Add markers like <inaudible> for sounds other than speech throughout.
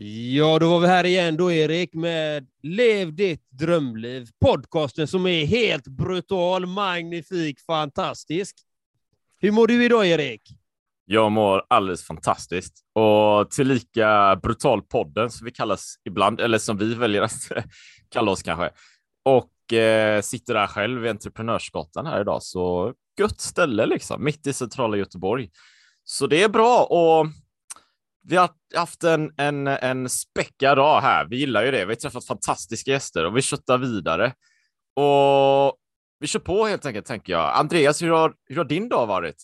Ja, då var vi här igen då, Erik, med Lev ditt drömliv. Podcasten som är helt brutal, magnifik, fantastisk. Hur mår du idag, Erik? Jag mår alldeles fantastiskt och tillika brutal podden som vi kallas ibland, eller som vi väljer att <laughs> kalla oss kanske. Och eh, sitter där själv i Entreprenörsgatan här idag, så gött ställe liksom, mitt i centrala Göteborg. Så det är bra och vi har haft en, en, en späckad dag här. Vi gillar ju det. Vi har träffat fantastiska gäster och vi köttar vidare. Och vi kör på helt enkelt, tänker jag. Andreas, hur har, hur har din dag varit?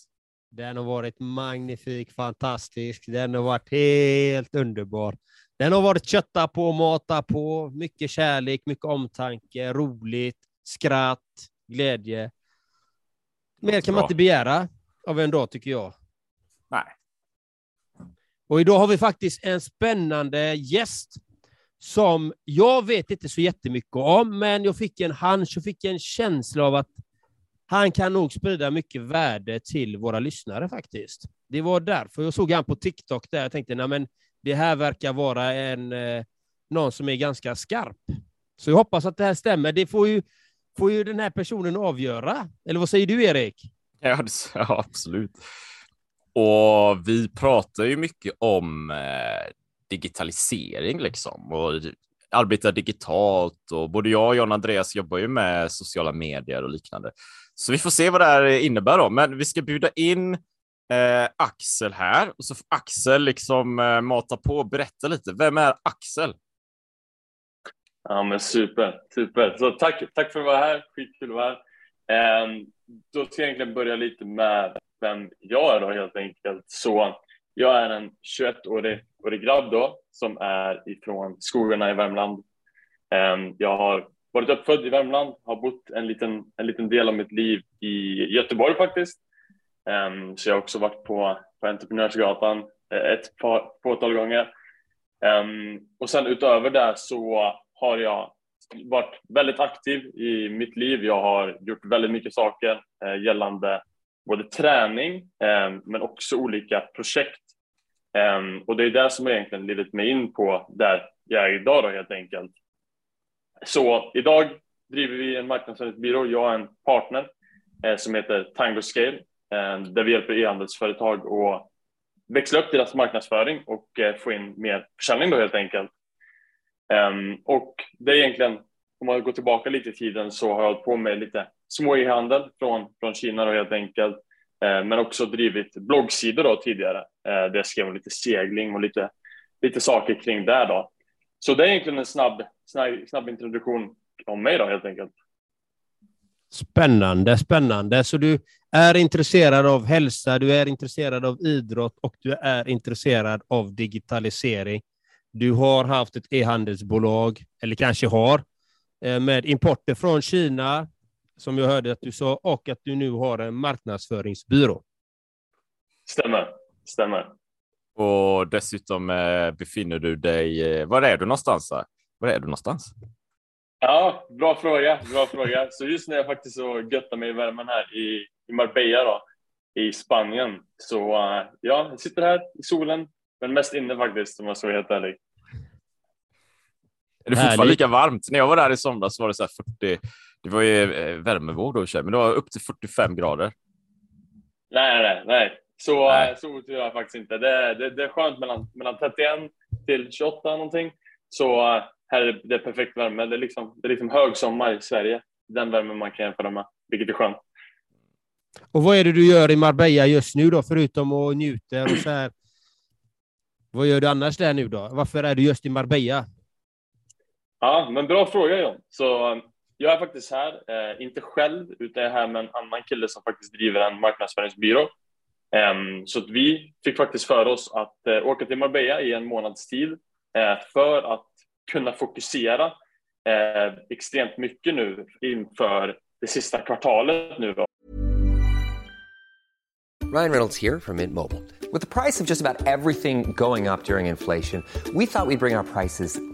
Den har varit magnifik, fantastisk. Den har varit helt underbar. Den har varit kötta på, mata på, mycket kärlek, mycket omtanke, roligt, skratt, glädje. Mer kan man inte begära av en dag, tycker jag. Och idag har vi faktiskt en spännande gäst som jag vet inte så jättemycket om, men jag fick en hunch, jag fick en känsla av att han kan nog sprida mycket värde till våra lyssnare faktiskt. Det var därför jag såg han på TikTok där jag tänkte, nej men det här verkar vara en, eh, någon som är ganska skarp. Så jag hoppas att det här stämmer. Det får ju, får ju den här personen avgöra. Eller vad säger du, Erik? Ja absolut. Och vi pratar ju mycket om eh, digitalisering liksom och arbeta digitalt och både jag och John Andreas jobbar ju med sociala medier och liknande. Så vi får se vad det här innebär då. Men vi ska bjuda in eh, Axel här och så får Axel liksom eh, mata på och berätta lite. Vem är Axel? Ja, men super, super. Så tack, tack för att vara här. Skitkul att vara här. Eh, då ska jag egentligen börja lite med vem jag är då helt enkelt. Så jag är en 21-årig årig grabb då som är ifrån skogarna i Värmland. Ehm, jag har varit uppfödd i Värmland, har bott en liten, en liten del av mitt liv i Göteborg faktiskt. Ehm, så jag har också varit på, på Entreprenörsgatan eh, ett par, fåtal gånger. Ehm, och sen utöver det så har jag varit väldigt aktiv i mitt liv. Jag har gjort väldigt mycket saker eh, gällande både träning eh, men också olika projekt. Eh, och det är det som egentligen lidit mig in på där jag är idag då helt enkelt. Så idag driver vi en marknadsföringsbyrå, jag och en partner eh, som heter Tango Scale eh, där vi hjälper e-handelsföretag att växla upp deras marknadsföring och eh, få in mer försäljning då helt enkelt. Eh, och det är egentligen, om man går tillbaka lite i tiden så har jag hållit på med lite små e-handel från, från Kina då helt enkelt. Eh, men också drivit bloggsidor då tidigare eh, där jag skrev om lite segling och lite, lite saker kring det då. Så det är egentligen en snabb, snabb, snabb introduktion om mig då helt enkelt. Spännande, spännande. Så du är intresserad av hälsa, du är intresserad av idrott och du är intresserad av digitalisering. Du har haft ett e-handelsbolag, eller kanske har, eh, med importer från Kina, som jag hörde att du sa, och att du nu har en marknadsföringsbyrå. Stämmer, stämmer. Och dessutom eh, befinner du dig, eh, var är du någonstans? Var är du någonstans? Ja, bra fråga, bra fråga. Så just nu är jag faktiskt så göttar mig i värmen här i, i Marbella då, i Spanien. Så uh, ja, jag sitter här i solen, men mest inne faktiskt om jag ska vara helt ärlig. Är det fortfarande lika varmt? När jag var där i somras var det så 40, det var ju eh, värmevåg då, men det var upp till 45 grader. Nej, nej, nej. Så, nej. så otur jag faktiskt inte. Det, det, det är skönt mellan, mellan 31 till 28 någonting. Så här är det perfekt värme. Det är liksom, det är liksom högsommar i Sverige. Den värmen man kan jämföra med, vilket är skönt. Och vad är det du gör i Marbella just nu då, förutom att njuta och så här? Vad gör du annars där nu då? Varför är du just i Marbella? Ja, men bra fråga John. Så jag är faktiskt här, eh, inte själv, utan jag är här med en annan kille som faktiskt driver en marknadsföringsbyrå. Eh, så att vi fick faktiskt för oss att eh, åka till Marbella i en månads tid eh, för att kunna fokusera eh, extremt mycket nu inför det sista kvartalet nu då. Ryan Reynolds här från Mint Mobile. Med priset på nästan allt som går upp under inflationen, trodde vi att vi skulle bring våra priser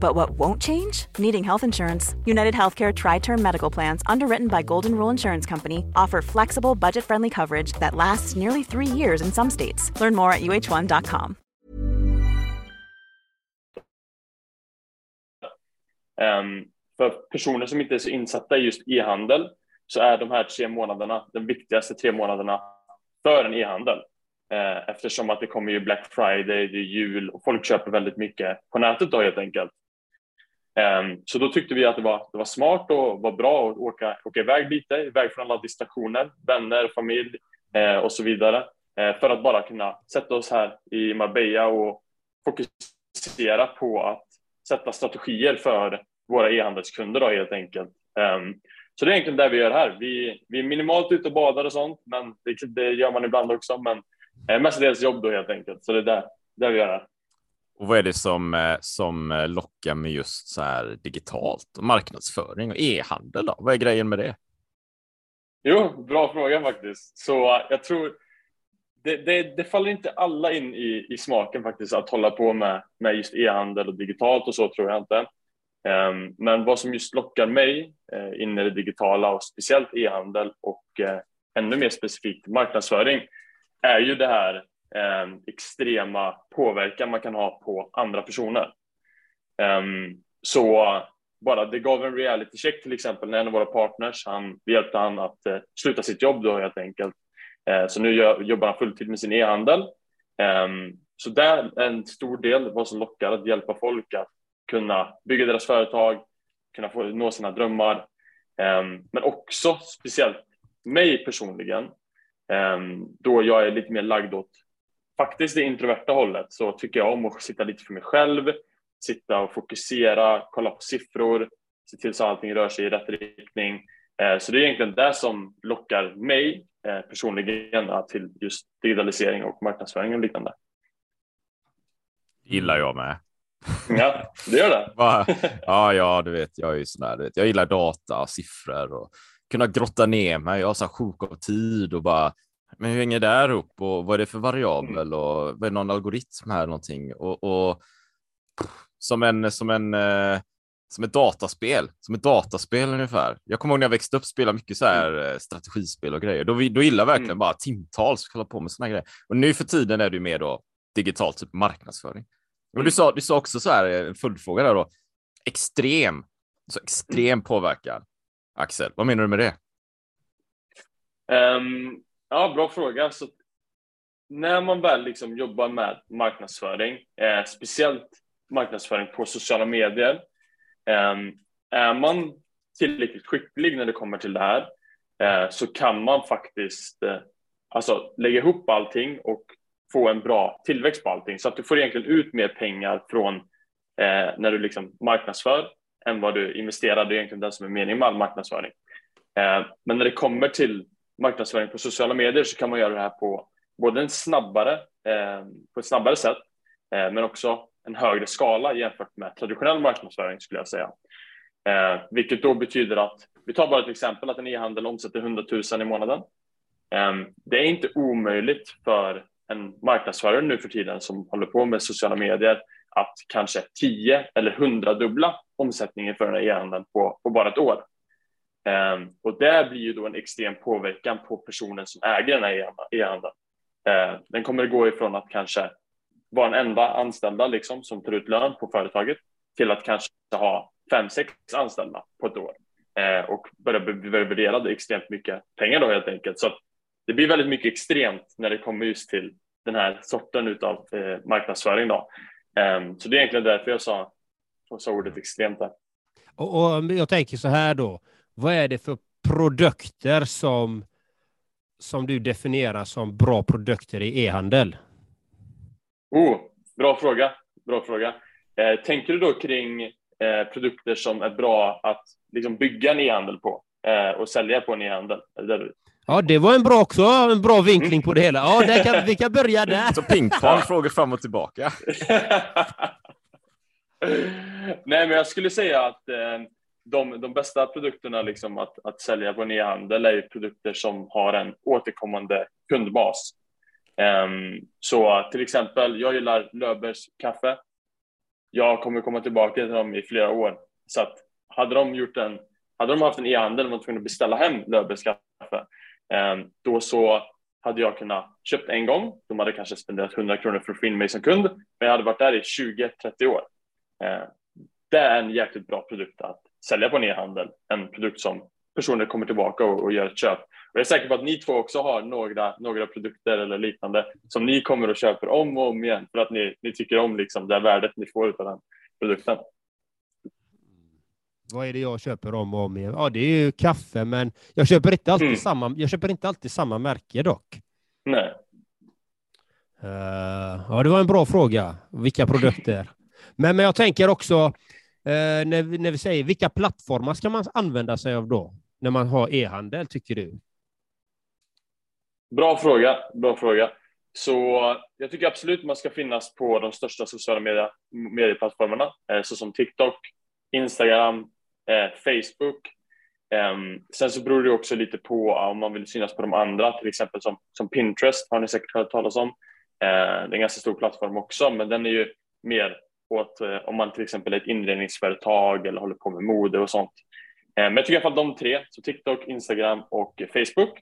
But what won't change? Needing health insurance. United Healthcare Tri Term Medical Plans, underwritten by Golden Rule Insurance Company, offer flexible, budget friendly coverage that lasts nearly three years in some states. Learn more at uh1.com. Um, ehm, för personer som inte är så insatta i just e-handel så är de här tre månaderna de viktigaste tre månaderna för en e-handel. Ehm, eftersom att det kommer ju Black Friday, det är jul och folk köper väldigt mycket på nätet då helt enkelt. Um, så då tyckte vi att det var, det var smart och var bra att åka, åka iväg lite, iväg från alla distraktioner, vänner, familj eh, och så vidare. Eh, för att bara kunna sätta oss här i Marbella och fokusera på att sätta strategier för våra e-handelskunder då helt enkelt. Um, så det är egentligen det vi gör här. Vi, vi är minimalt ute och badar och sånt, men det, det gör man ibland också. Men eh, mestadels jobb då helt enkelt. Så det är det, det vi gör här. Och vad är det som, eh, som eh, lockar med just så här digitalt och marknadsföring och e-handel? Då? Vad är grejen med det? Jo, bra fråga faktiskt. Så eh, jag tror det, det, det, faller inte alla in i, i smaken faktiskt att hålla på med, med just e-handel och digitalt och så tror jag inte. Um, men vad som just lockar mig uh, in i det digitala och speciellt e-handel och uh, ännu mer specifikt marknadsföring är ju det här eh, extrema påverkan man kan ha på andra personer. Um, så bara det gav en reality check till exempel när en av våra partners, han hjälpte han att eh, sluta sitt jobb då helt enkelt Eh, så nu jobbar han fulltid med sin e-handel. Ehm, så där en stor del vad som lockar att hjälpa folk att kunna bygga deras företag, kunna få nå sina drömmar. Ehm, men också speciellt mig personligen, då jag är lite mer lagd åt faktiskt det introverta hållet så tycker jag om att sitta lite för mig själv, sitta och fokusera, kolla på siffror, se till så att allting rör sig i rätt riktning. Eh, så det är egentligen det som lockar mig Eh, personligen till just digitalisering och marknadsföring och liknande. Gillar jag med. Ja, det gör det. <laughs> ja, ja, du vet, jag är ju sån där, du vet, jag gillar data och siffror och kunna grotta ner mig. Jag har så sjuk av tid och bara, men hur hänger det här upp och vad är det för variabel mm. och vad är någon algoritm här någonting och, och som en, som en eh, som ett dataspel, som ett dataspel ungefär. Jag kommer ihåg när jag växte upp spela mycket så här mm. strategispel och grejer. Då, då gillar jag verkligen mm. bara timtals hålla på med såna grejer. Och nu för tiden är det ju mer då digitalt typ marknadsföring. Men mm. du sa, du sa också så här en följdfråga där då. Extrem, så extrem påverkan. Axel, vad menar du med det? Um, ja, bra fråga. Så när man väl liksom jobbar med marknadsföring, eh, speciellt marknadsföring på sociala medier, eh, är man tillräckligt skicklig när det kommer till det här eh, så kan man faktiskt eh, alltså, lägga ihop allting och få en bra tillväxt på allting så att du får egentligen ut mer pengar från eh, när du liksom marknadsför än vad du investerar. Det är egentligen det som är meningen med all marknadsföring. Eh, men när det kommer till marknadsföring på sociala medier så kan man göra det här på både en snabbare, eh, på ett snabbare sätt, eh, men också en högre skala jämfört med traditionell marknadsföring skulle jag säga. Eh, vilket då betyder att, vi tar bara ett exempel, att en e-handel omsätter 100 000 i månaden. Eh, det är inte omöjligt för en marknadsförare nu för tiden som håller på med sociala medier att kanske 10 eller 100 dubbla omsättningen för den här e-handeln på, på bara ett år. Um, och det blir ju då en extrem påverkan på personen som äger den här e-handeln. Uh, den kommer att gå ifrån att kanske vara den enda anställda liksom, som tar ut lön på företaget till att kanske ha fem, sex anställda på ett år ehm, och börja värdera extremt mycket pengar då helt enkelt. Så det blir väldigt mycket extremt när det kommer just till den här sorten av eh, marknadsföring. Då. Um, så det är egentligen därför jag sa, jag sa ordet extremt där. Och, och jag tänker så här då, vad är det för produkter som, som du definierar som bra produkter i e-handel? Oh, bra fråga. Bra fråga. Eh, tänker du då kring eh, produkter som är bra att liksom, bygga en e-handel på eh, och sälja på en e-handel? Ja, det var en bra också, en bra vinkling på det hela. Ja, kan, vi kan börja där. Så pingpong, frågor fram och tillbaka. <laughs> Nej, men jag skulle säga att eh, de, de bästa produkterna liksom att, att sälja på en e-handel är produkter som har en återkommande kundbas. Um, så till exempel, jag gillar Löfbergs kaffe. Jag kommer komma tillbaka till dem i flera år. Så att hade de gjort en, hade de haft en e-handel och var tvungna att beställa hem Löfbergs kaffe, um, då så hade jag kunnat köpt en gång. De hade kanske spenderat 100 kronor för att få in mig som kund, men jag hade varit där i 20-30 år. Uh, det är en jäkligt bra produkt att sälja på en e-handel. En produkt som personer kommer tillbaka och, och gör ett köp. Och jag är säker på att ni två också har några, några produkter eller liknande som ni kommer och köper om och om igen för att ni, ni tycker om liksom det värdet ni får av den produkten. Vad är det jag köper om och om igen? Ja, det är ju kaffe, men jag köper inte alltid, mm. samma, jag köper inte alltid samma märke dock. Nej. Uh, ja, det var en bra fråga. Vilka produkter? <laughs> men, men jag tänker också, Eh, när, vi, när vi säger vilka plattformar ska man använda sig av då? När man har e-handel, tycker du? Bra fråga. Bra fråga. Så jag tycker absolut man ska finnas på de största sociala media, medieplattformarna, eh, såsom TikTok, Instagram, eh, Facebook. Eh, sen så beror det också lite på om man vill synas på de andra, till exempel som, som Pinterest har ni säkert hört talas om. Eh, det är en ganska stor plattform också, men den är ju mer åt eh, om man till exempel är ett inredningsföretag eller håller på med mode och sånt. Eh, men jag tycker i alla fall de tre, så TikTok, Instagram och Facebook.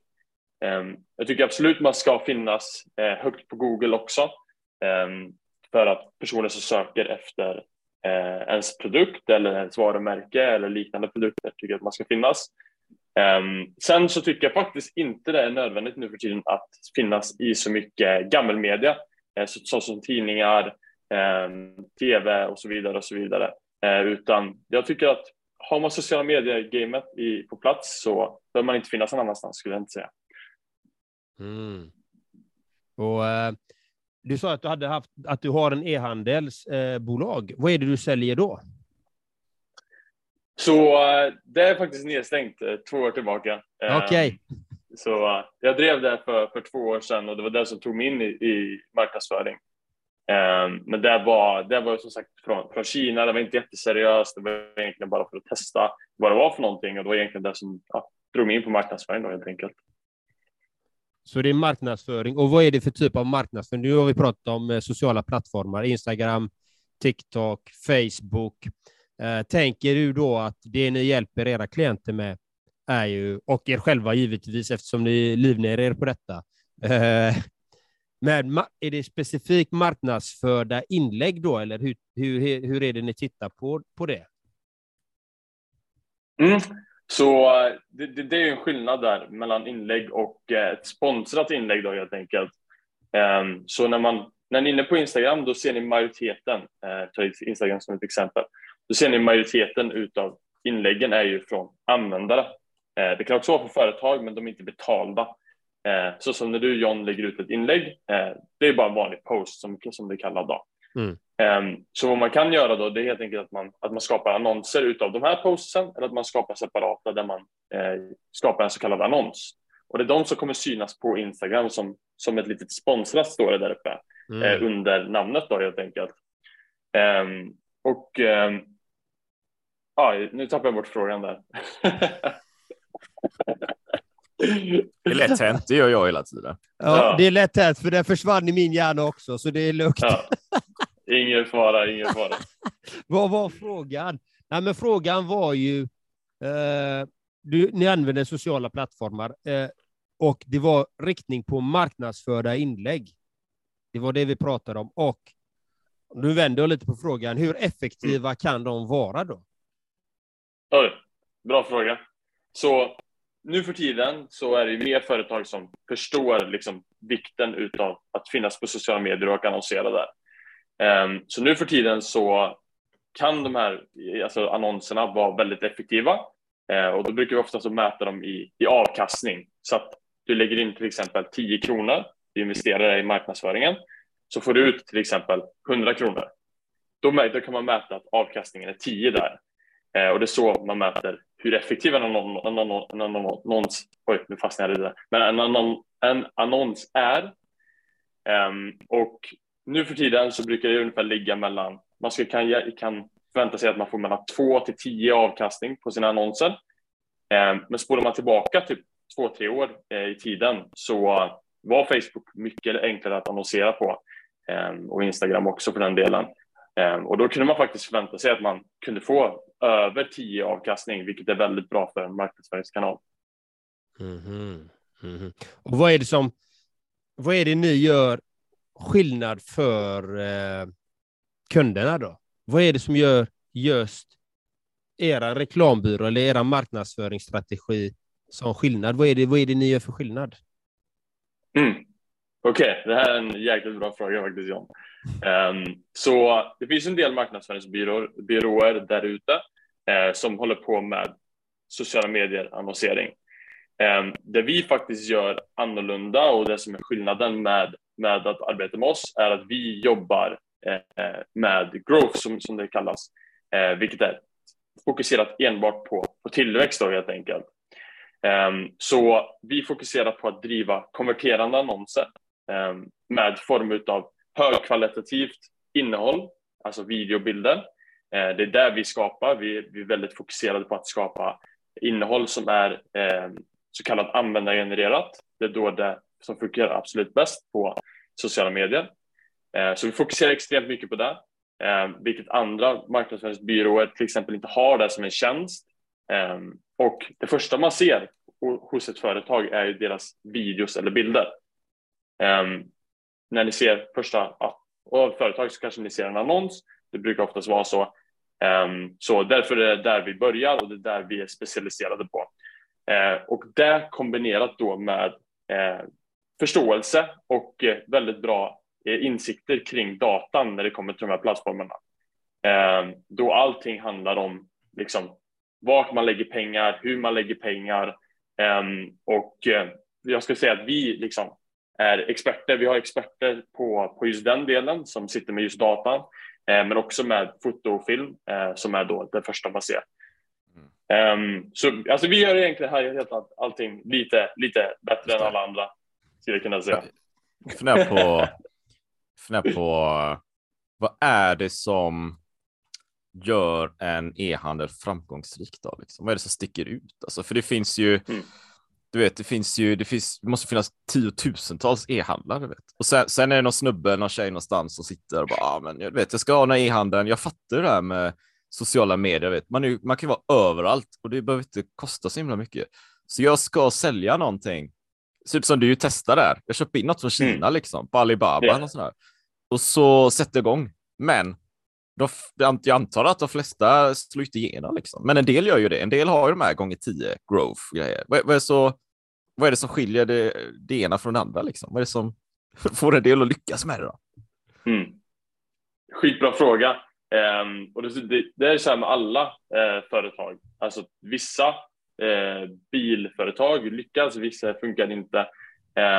Ehm, jag tycker absolut man ska finnas eh, högt på Google också ehm, för att personer som söker efter eh, ens produkt eller ens varumärke eller liknande produkter tycker att man ska finnas. Um, sen så tycker jag faktiskt inte det är nödvändigt nu för tiden att finnas i så mycket gammelmedia, eh, såsom så, så som tidningar, tv och så vidare och så vidare. Eh, utan jag tycker att har man sociala medier-gamet på plats så behöver man inte finnas någon annanstans skulle jag inte säga. Mm. Och, eh, du sa att du, hade haft, att du har en e-handelsbolag. Eh, Vad är det du säljer då? Så eh, det är faktiskt nedstängt eh, två år tillbaka. Okej. Okay. Så jag drev det för, för två år sedan och det var det som tog mig in i, i marknadsföring. Ehm, men det var, det var som sagt från, från Kina, det var inte jätteseriöst, det var egentligen bara för att testa vad det var för någonting och det var egentligen det som ja, drog mig in på marknadsföring då helt enkelt. Så det är marknadsföring. Och vad är det för typ av marknadsföring? Nu har vi pratat om eh, sociala plattformar, Instagram, TikTok, Facebook. Eh, tänker du då att det ni hjälper era klienter med är ju, och er själva givetvis eftersom ni livnär er på detta, eh, med, är det specifikt marknadsförda inlägg då, eller hur, hur, hur är det ni tittar på, på det? Mm. Så det, det, det, är en skillnad där mellan inlägg och eh, ett sponsrat inlägg då helt enkelt. Ehm, så när man när ni är inne på Instagram, då ser ni majoriteten, eh, ta Instagram som ett exempel, då ser ni majoriteten utav inläggen är ju från användare. Eh, det kan också vara från företag, men de är inte betalda. Eh, så som när du John lägger ut ett inlägg, eh, det är bara en vanlig post som, som det kallas då. Mm. Eh, så vad man kan göra då, det är helt enkelt att man, att man skapar annonser utav de här postsen eller att man skapar separata där man eh, skapar en så kallad annons. Och det är de som kommer synas på Instagram som, som ett litet sponsrat står det där uppe mm. Under namnet då helt enkelt. Ehm, och ehm, ja, nu tappar jag bort frågan där. <laughs> Det är lätt hänt, det gör jag hela tiden. Ja, ja. det är lätt hänt, för det försvann i min hjärna också, så det är lugnt. Ja. Ingen fara, ingen fara. <laughs> Vad var frågan? Nej, men frågan var ju, eh, du, ni använder sociala plattformar eh, och det var riktning på marknadsförda inlägg. Det var det vi pratade om. Och nu vänder jag lite på frågan, hur effektiva kan de vara då? Oj, bra fråga. Så nu för tiden så är det mer företag som förstår liksom vikten utav att finnas på sociala medier och annonsera där. Um, så nu för tiden så kan de här alltså annonserna vara väldigt effektiva uh, och då brukar vi oftast mäta dem i, i avkastning. Så att du lägger in till exempel 10 kronor, du investerar i marknadsföringen, så får du ut till exempel 100 kronor. Då, då kan man mäta att avkastningen är 10 där. Uh, och det är så man mäter hur effektiv en annons, en annons, en annons oj, nu fastnade jag i det, men en, annon, en annons är. Um, och nu för tiden så brukar det ungefär ligga mellan, man ska, kan, kan förvänta sig att man får mellan 2 till 10 avkastning på sina annonser. Um, men spolar man tillbaka typ två, tre år eh, i tiden så var Facebook mycket enklare att annonsera på um, och Instagram också för den delen och då kunde man faktiskt förvänta sig att man kunde få över 10 avkastning, vilket är väldigt bra för en marknadsföringskanal. Mm -hmm. Mm -hmm. Och vad är det som, vad är det ni gör skillnad för eh, kunderna då? Vad är det som gör just era reklambyrå eller era marknadsföringsstrategi som skillnad? Vad är det, vad är det ni gör för skillnad? Mm. Okej, okay. det här är en jäkligt bra fråga faktiskt John. Um, så det finns en del marknadsföringsbyråer där ute uh, som håller på med sociala medier annonsering. Um, det vi faktiskt gör annorlunda och det som är skillnaden med, med att arbeta med oss är att vi jobbar uh, med growth som, som det kallas, uh, vilket är fokuserat enbart på, på tillväxt då helt enkelt. Um, så vi fokuserar på att driva konverterande annonser um, med form av högkvalitativt innehåll, alltså videobilder. Eh, det är där vi skapar. Vi, är väldigt fokuserade på att skapa innehåll som är eh, så kallat användargenererat. Det är då det som fungerar absolut bäst på sociala medier. Eh, så vi fokuserar extremt mycket på det, eh, vilket andra marknadsföringsbyråer till exempel inte har det som en tjänst. Eh, och det första man ser hos ett företag är ju deras videos eller bilder eh, när ni ser första och företag så kanske ni ser en annons. Det brukar oftast vara så. Um, så därför är det där vi börjar och det är där vi är specialiserade på. Uh, och det kombinerat då med uh, förståelse och uh, väldigt bra eh, insikter kring datan när det kommer till de här plattformarna. Ehm, då allting handlar om liksom, vart man lägger pengar, hur man lägger pengar och jag skulle säga att vi liksom är experter. Vi har experter på, på just den delen som sitter med just datan, eh, men också med foto och film eh, som är då det första man ser. Um, så alltså, vi gör egentligen här helt allting lite, lite bättre än alla andra, skulle jag kunna säga. Jag funderar på, funderar på vad är det som gör en e-handel framgångsrik då? Liksom? Vad är det som sticker ut? Alltså, för det finns ju, mm du vet, det finns ju, det, finns, det måste finnas tiotusentals e-handlare. Vet. Och sen, sen är det någon snubbe, någon tjej någonstans som sitter och bara, ah, men jag vet, jag ska ha den e-handeln. Jag fattar det här med sociala medier. Vet. Man, är, man kan vara överallt och det behöver inte kosta så himla mycket. Så jag ska sälja någonting. Ut som du testar där. Jag köper in något från Kina mm. liksom, på Alibaba yeah. och sådär. Och så sätter jag igång. Men de, jag antar att de flesta slår inte igenom, liksom. men en del gör ju det. En del har ju de här gånger tio growth-grejer. Vad, vad, är så, vad är det som skiljer det, det ena från det andra? Liksom? Vad är det som <laughs> får en del att lyckas med det? Då? Mm. Skitbra fråga. Um, och det, det, det, är så här med alla uh, företag. Alltså vissa uh, bilföretag lyckas, vissa funkar inte.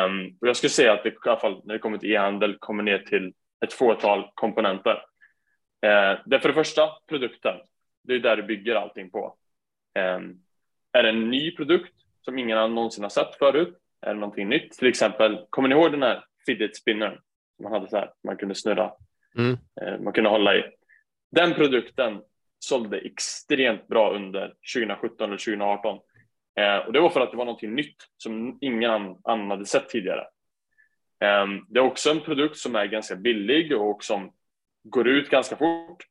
Um, och jag skulle säga att det i alla fall när det kommer till e-handel kommer ner till ett fåtal komponenter. Uh, det för det första produkten. Det är där du bygger allting på. Um, är det en ny produkt som ingen någonsin har sett förut. Är det någonting nytt? Till exempel, kommer ni ihåg den här fidget spinnern? Man hade så här, man kunde snurra, mm. Eh, man kunde hålla i. Den produkten sålde extremt bra under 2017 eller 2018. Eh, och det var för att det var någonting nytt som ingen annan hade sett tidigare. Eh, det är också en produkt som är ganska billig och som går ut ganska fort.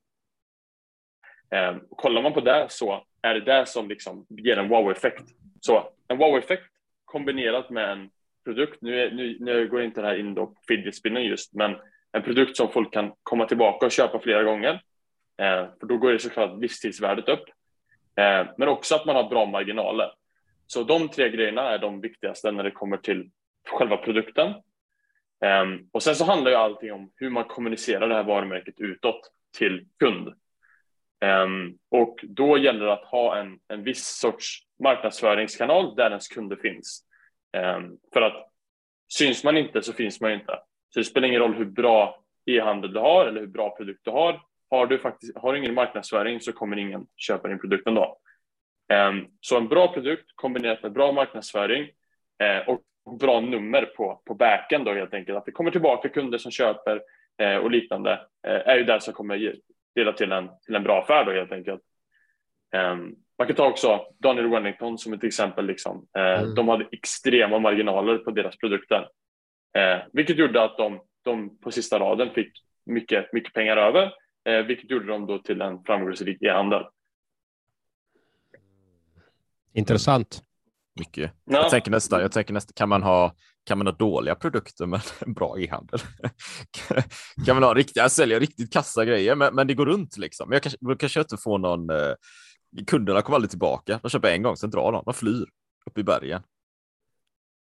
Eh, kollar man på det så är det det som liksom ger en wow-effekt. Så en wow-effekt kombinerat med en produkt, nu, är, nu, nu går inte det här in då på fidget spinner just, men en produkt som folk kan komma tillbaka och köpa flera gånger. Eh, för då går det såklart livstidsvärdet upp. Eh, men också att man har bra marginaler. Så de tre grejerna är de viktigaste när det kommer till själva produkten. Um, och sen så handlar ju allting om hur man kommunicerar det här varumärket utåt till kund. Um, och då gäller det att ha en, en viss sorts marknadsföringskanal där ens kunder finns. Um, för att syns man inte så finns man ju inte. Så det spelar ingen roll hur bra e-handel du har eller hur bra produkt du har. Har du faktiskt har du ingen marknadsföring så kommer ingen köpa din produkt ändå. Um, så en bra produkt kombinerat med bra marknadsföring uh, och bra nummer på, på backen då helt enkelt. Att det kommer tillbaka kunder som köper eh, och liknande eh, är ju det som kommer leda till en, till en bra affär då helt enkelt. Ehm, man kan ta också Daniel Wellington som ett exempel. Liksom. Mm. De hade extrema marginaler på deras produkter, vilket gjorde att de, de på sista raden fick mycket, mycket pengar över eh, vilket gjorde dem då till en framgångsrik e-handel. Intressant. Mycket. Ja. Jag tänker nästa, jag tänker nästa, kan man ha kan man ha dåliga produkter men <laughs> en bra e-handel? <laughs> kan man ha riktigt, jag säljer riktigt kassa grejer men, men det går runt liksom. Men jag kanske, jag inte får någon, eh, kunderna kommer aldrig tillbaka. De köper en gång, sen drar de, de flyr upp i bergen.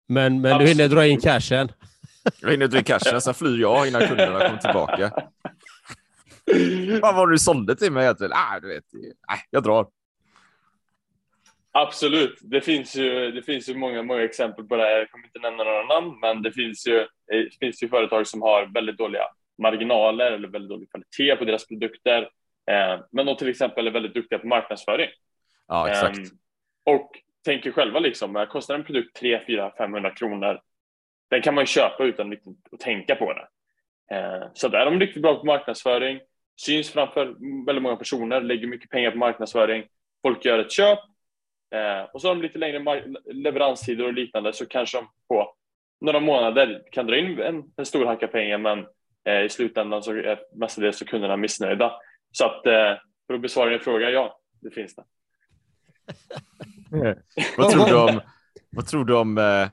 Men, men du hinner dra in cashen? Jag hinner dra in cashen, sen flyr jag innan kunderna kommer tillbaka. Vad var det du sålde till mig egentligen? Ah, du vet, nej, jag drar. Absolut. Det finns ju, det finns ju många, många exempel på det. Jag kommer inte nämna några namn, men det finns ju, det finns ju företag som har väldigt dåliga marginaler eller väldigt dålig kvalitet på deras produkter. Eh, men de till exempel är väldigt duktiga på marknadsföring. Ja, exakt. Eh, och tänker själva liksom, kostar en produkt 3, 4, 500 kronor, den kan man ju köpa utan att tänka på det. Eh, så där är de riktigt bra på marknadsföring syns framför väldigt många personer, lägger mycket pengar på marknadsföring, folk gör ett köp eh, och så har de lite längre leveranstider och liknande så kanske de på några månader kan dra in en, en stor hacka pengar men eh, i slutändan så är mestadels så kunderna missnöjda. Så att eh, för att besvara din fråga, ja, det finns det. <laughs> vad tror du om, vad tror du om eh,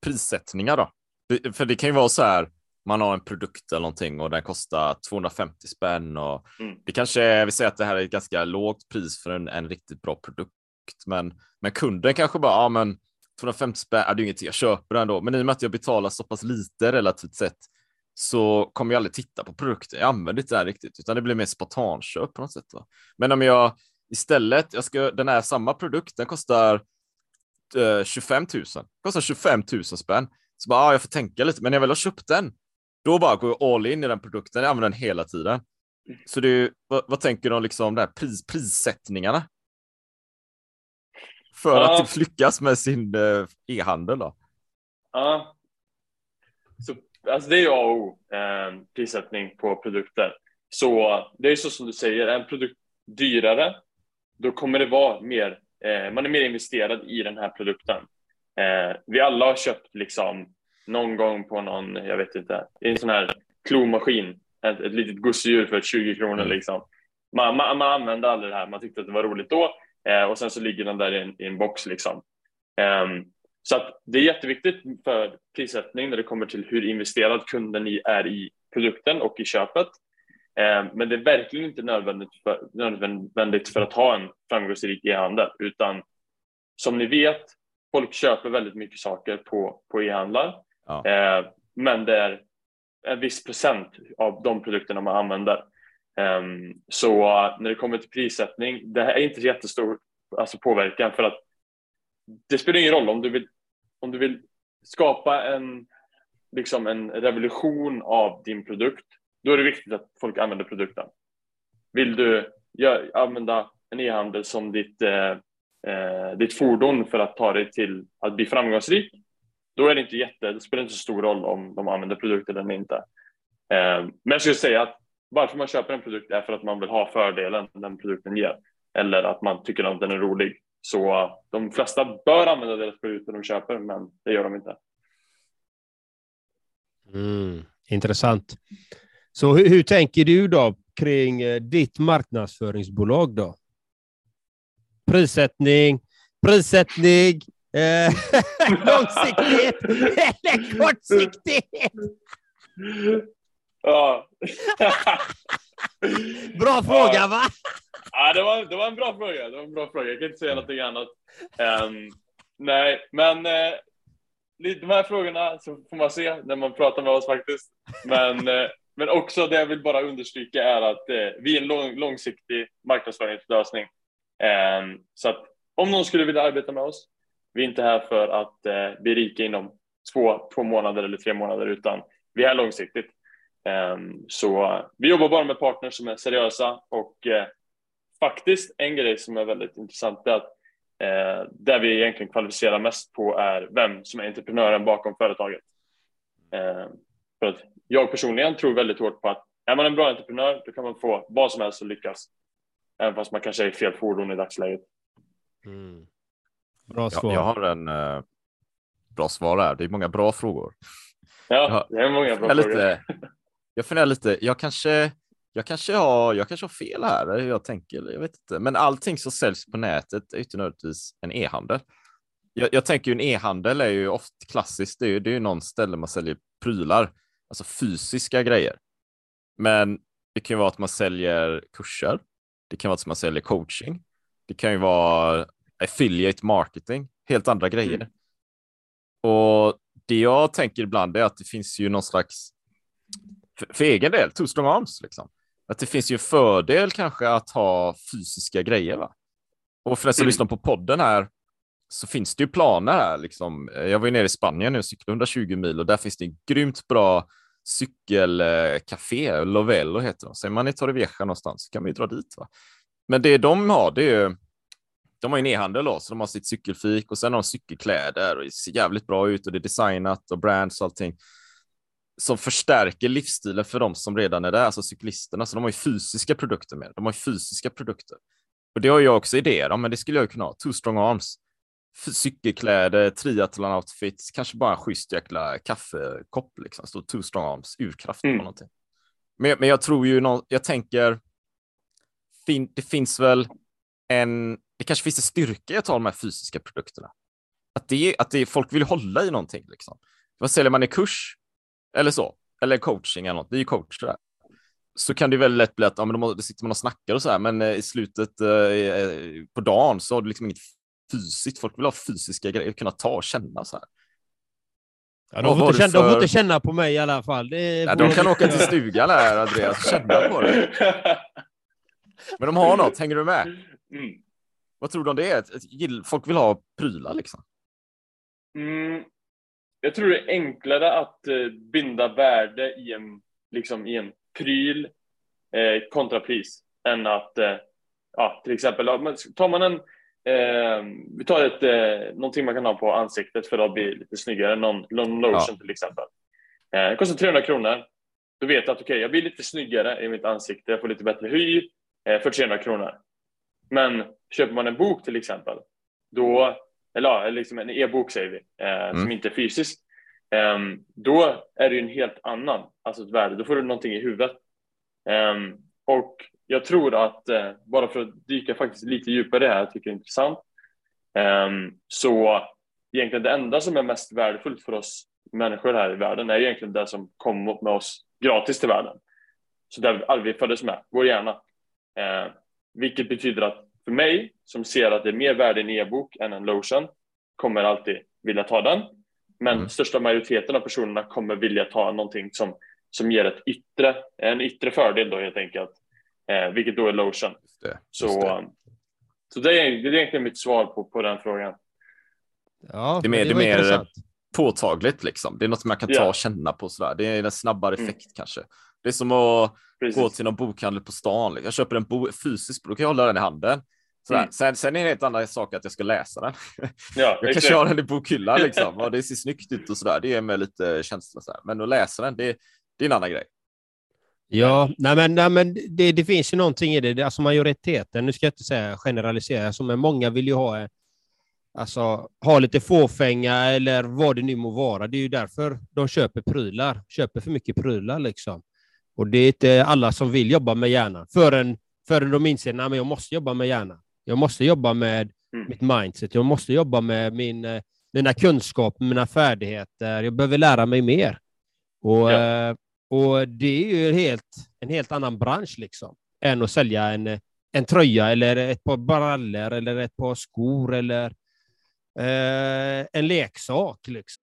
prissättningar då? För det kan ju vara så här, man har en produkt eller någonting och den kostar 250 spänn och mm. det kanske, vi säger att det här är ett ganska lågt pris för en, en riktigt bra produkt, men, men kunden kanske bara, ja men 250 spänn, ja, det är inget jag köper den men i och med att jag betalar så pass lite relativt sett så kommer jag aldrig titta på produkten. Jag använder inte det här riktigt, utan det blir mer spontanköp på något sätt. Va? Men om jag istället, jag ska, den här samma produkt, den kostar eh, 25 000, kostar 25 000 spänn. Så bara, ah, jag får tänka lite, men jag vill ha köpt den. Då bara går jag all in i den produkten, jag använder den hela tiden. Så det, vad, vad tänker du om liksom de här pris, prissättningarna? För ja. att typ lyckas med sin eh, e-handel då? Ja. Så, alltså det är A och O, eh, prissättning på produkter. Så det är så som du säger, är en produkt dyrare, då kommer det vara mer, eh, man är mer investerad i den här produkten. Eh, vi alla har köpt liksom någon gång på någon, jag vet inte, en sån här klomaskin, ett, ett litet gosedjur för 20 kronor mm. liksom. Man, man, man, använde aldrig det här, man tyckte att det var roligt då eh, och sen så ligger den där i en, i en box liksom. Um, så att det är jätteviktigt för prissättning när det kommer till hur investerad kunden är i produkten och i köpet. Um, men det är verkligen inte nödvändigt för, nödvändigt för att ha en framgångsrik e-handel, utan som ni vet, folk köper väldigt mycket saker på, på e-handlar. Ja. Eh, men det är en viss procent av de produkterna man använder. Um, så när det kommer till prissättning, det här är inte jättestor alltså påverkan för att det spelar ingen roll om du vill, om du vill skapa en, liksom en revolution av din produkt, då är det viktigt att folk använder produkten. Vill du gör, använda en e-handel som ditt, eh, eh, ditt fordon för att ta dig till att bli framgångsrik, då är det inte jätte, det spelar inte så stor roll om de använder produkten eller inte. Eh, men jag skulle säga att varför man köper en produkt är för att man vill ha fördelen den produkten ger eller att man tycker att den är rolig. Så de flesta bör använda deras produkter de köper, men det gör de inte. Mm, intressant. Så hur, hur, tänker du då kring eh, ditt marknadsföringsbolag då? Prissättning, prissättning, Eh, <laughs> långsiktighet eller kortsiktighet? <laughs> Ja. <laughs> Bra fråga, va? Ja, det var, det var en bra fråga. Det var en bra fråga. Jag kan inte säga någonting annat. Um, nej, men uh, de här frågorna så får man se när man pratar med oss faktiskt. Men, uh, <laughs> men också det jag vill bara understryka är att uh, vi är en lång, långsiktig marknadsföringslösning. Um, så att om någon skulle vilja arbeta med oss, vi är inte här för att bli rika inom två, två månader eller tre månader, utan vi är långsiktigt. Um, så vi jobbar bara med partners som är seriösa och faktiskt en grej som är väldigt intressant är att eh, där vi egentligen kvalificerar mest på är vem som är entreprenören bakom företaget. Eh, för att jag personligen tror väldigt hårt på att är man en bra entreprenör då kan man få vad som helst att lyckas. Även fast man kanske är i fel fordon i dagsläget. Mm. Bra svar. Jag, jag har en uh, bra svar där. Det är många bra frågor. Ja, det är många bra frågor. Lite, <laughs> jag funderar lite. Jag kanske jag kanske har, jag kanske har fel här, jag tänker, jag vet inte. Men allting som säljs på nätet är inte nödvändigtvis en e-handel. Jag, jag tänker ju en e-handel är ju ofta klassiskt, det är ju, det är ju någon ställe man säljer prylar, alltså fysiska grejer. Men det kan ju vara att man säljer kurser. Det kan vara att man säljer coaching. Det kan ju vara affiliate marketing, helt andra grejer. Mm. Och det jag tänker ibland är att det finns ju någon slags, för, för egen del, two strong arms liksom att det finns ju fördel kanske att ha fysiska grejer. Va? Och för den som mm. lyssnar på podden här så finns det ju planer här. Liksom. Jag var ju nere i Spanien nu och cyklade 120 mil och där finns det en grymt bra cykelcafé, Lovello heter det. Säger man i Torrevieja någonstans så kan man ju dra dit. Va? Men det de har, det är ju de har ju en e-handel då, så de har sitt cykelfik och sen har de cykelkläder och det ser jävligt bra ut och det är designat och brands och allting som förstärker livsstilen för de som redan är där, alltså cyklisterna. Så de har ju fysiska produkter med. De har ju fysiska produkter. Och det har jag också idéer om, men det skulle jag kunna ha. Two strong arms. Cykelkläder, triathlon-outfits, kanske bara en schysst jäkla kaffekopp, liksom. Står two strong arms, urkraft mm. på någonting. Men, men jag tror ju, någon, jag tänker, fin, det finns väl en, det kanske finns en styrka i att ha de här fysiska produkterna. Att, det, att det, folk vill hålla i någonting. Liksom. Vad säljer man i kurs? Eller så, eller coaching eller något, det är ju coach där. Så kan det väldigt lätt bli att ja, men då sitter man och snackar och så här, men eh, i slutet eh, eh, på dagen så har du liksom inget fysiskt. Folk vill ha fysiska grejer, kunna ta och känna så här. Ja, de, får inte känna, för... de får inte känna på mig i alla fall. Ja, de kan åka till stugan här, Andreas, och känna på det. Men de har något, hänger du med? Mm. Vad tror du om det? Folk vill ha prylar liksom. Mm, jag tror det är enklare att eh, binda värde i en, liksom, i en pryl eh, kontra pris än att, eh, ja, till exempel, tar man en, eh, vi tar ett, eh, någonting man kan ha på ansiktet för att bli lite snyggare, någon, någon lotion ja. till exempel. Eh, det kostar 300 kronor. Då vet jag att okej, okay, jag blir lite snyggare i mitt ansikte, jag får lite bättre hy eh, för 300 kronor. Men köper man en bok till exempel, då eller liksom en e-bok säger vi, eh, mm. som inte är fysisk, eh, då är det ju en helt annan, alltså ett värde, då får du någonting i huvudet. Eh, och jag tror att, eh, bara för att dyka faktiskt lite djupare här, jag tycker det är intressant, ehm, så egentligen det enda som är mest värdefullt för oss människor här i världen är egentligen det som kommer med oss gratis till världen. Så där vi föddes med, vår hjärna. Eh, vilket betyder att för mig som ser att det är mer värde i en e-bok än en lotion kommer alltid vilja ta den. Men mm. största majoriteten av personerna kommer vilja ta någonting som, som ger ett yttre, en yttre fördel då helt enkelt. Eh, vilket då är lotion. Just det, just så, det. så det är, det är egentligen mitt svar på, på den frågan. Ja, det är mer, det, det är mer påtagligt liksom. Det är något man kan ta och känna på sådär. Det är en snabbare mm. effekt kanske. Det är som att Precis. gå till någon bokhandel på stan. Jag köper en bo fysisk bok, då kan jag hålla den i handen. Mm. Sen, sen är det en helt annan sak att jag ska läsa den. Ja, <laughs> jag kanske har den i bokhyllan <laughs> liksom och det ser snyggt ut och så där. Det är med lite känsla så. Men att läsa den, det, det är en annan grej. Ja, nej men, nej men det, det finns ju någonting i det. Alltså majoriteten, nu ska jag inte säga generalisera, alltså, men många vill ju ha, alltså, ha lite fåfänga eller vad det nu må vara. Det är ju därför de köper prylar, köper för mycket prylar liksom. Och det är inte alla som vill jobba med hjärnan förrän, förrän de inser att jag måste jobba med hjärnan. Jag måste jobba med mm. mitt mindset. Jag måste jobba med min, eh, mina kunskaper, mina färdigheter. Jag behöver lära mig mer. Och, ja. Eh, Och det är ju helt, en helt annan bransch liksom, än att sälja en, en tröja eller ett par brallor eller ett par skor eller eh, en leksak. Liksom.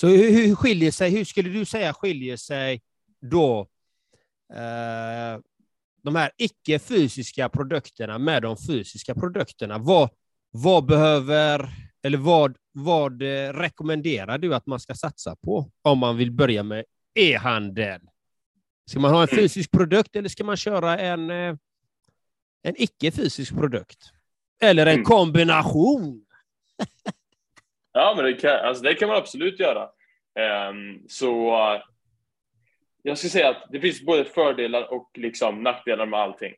Så hur, hur skiljer sig, hur skulle du säga skiljer sig då eh, de här icke-fysiska produkterna med de fysiska produkterna? Vad, vad behöver, eller vad, vad eh, rekommenderar du att man ska satsa på om man vill börja med e-handel? Ska man ha en fysisk produkt eller ska man köra en, eh, en icke-fysisk produkt? Eller en Mm. kombination? Ja, men det kan, alltså det kan man absolut göra. Ehm, så jag skulle säga att det finns både fördelar och liksom nackdelar med allting.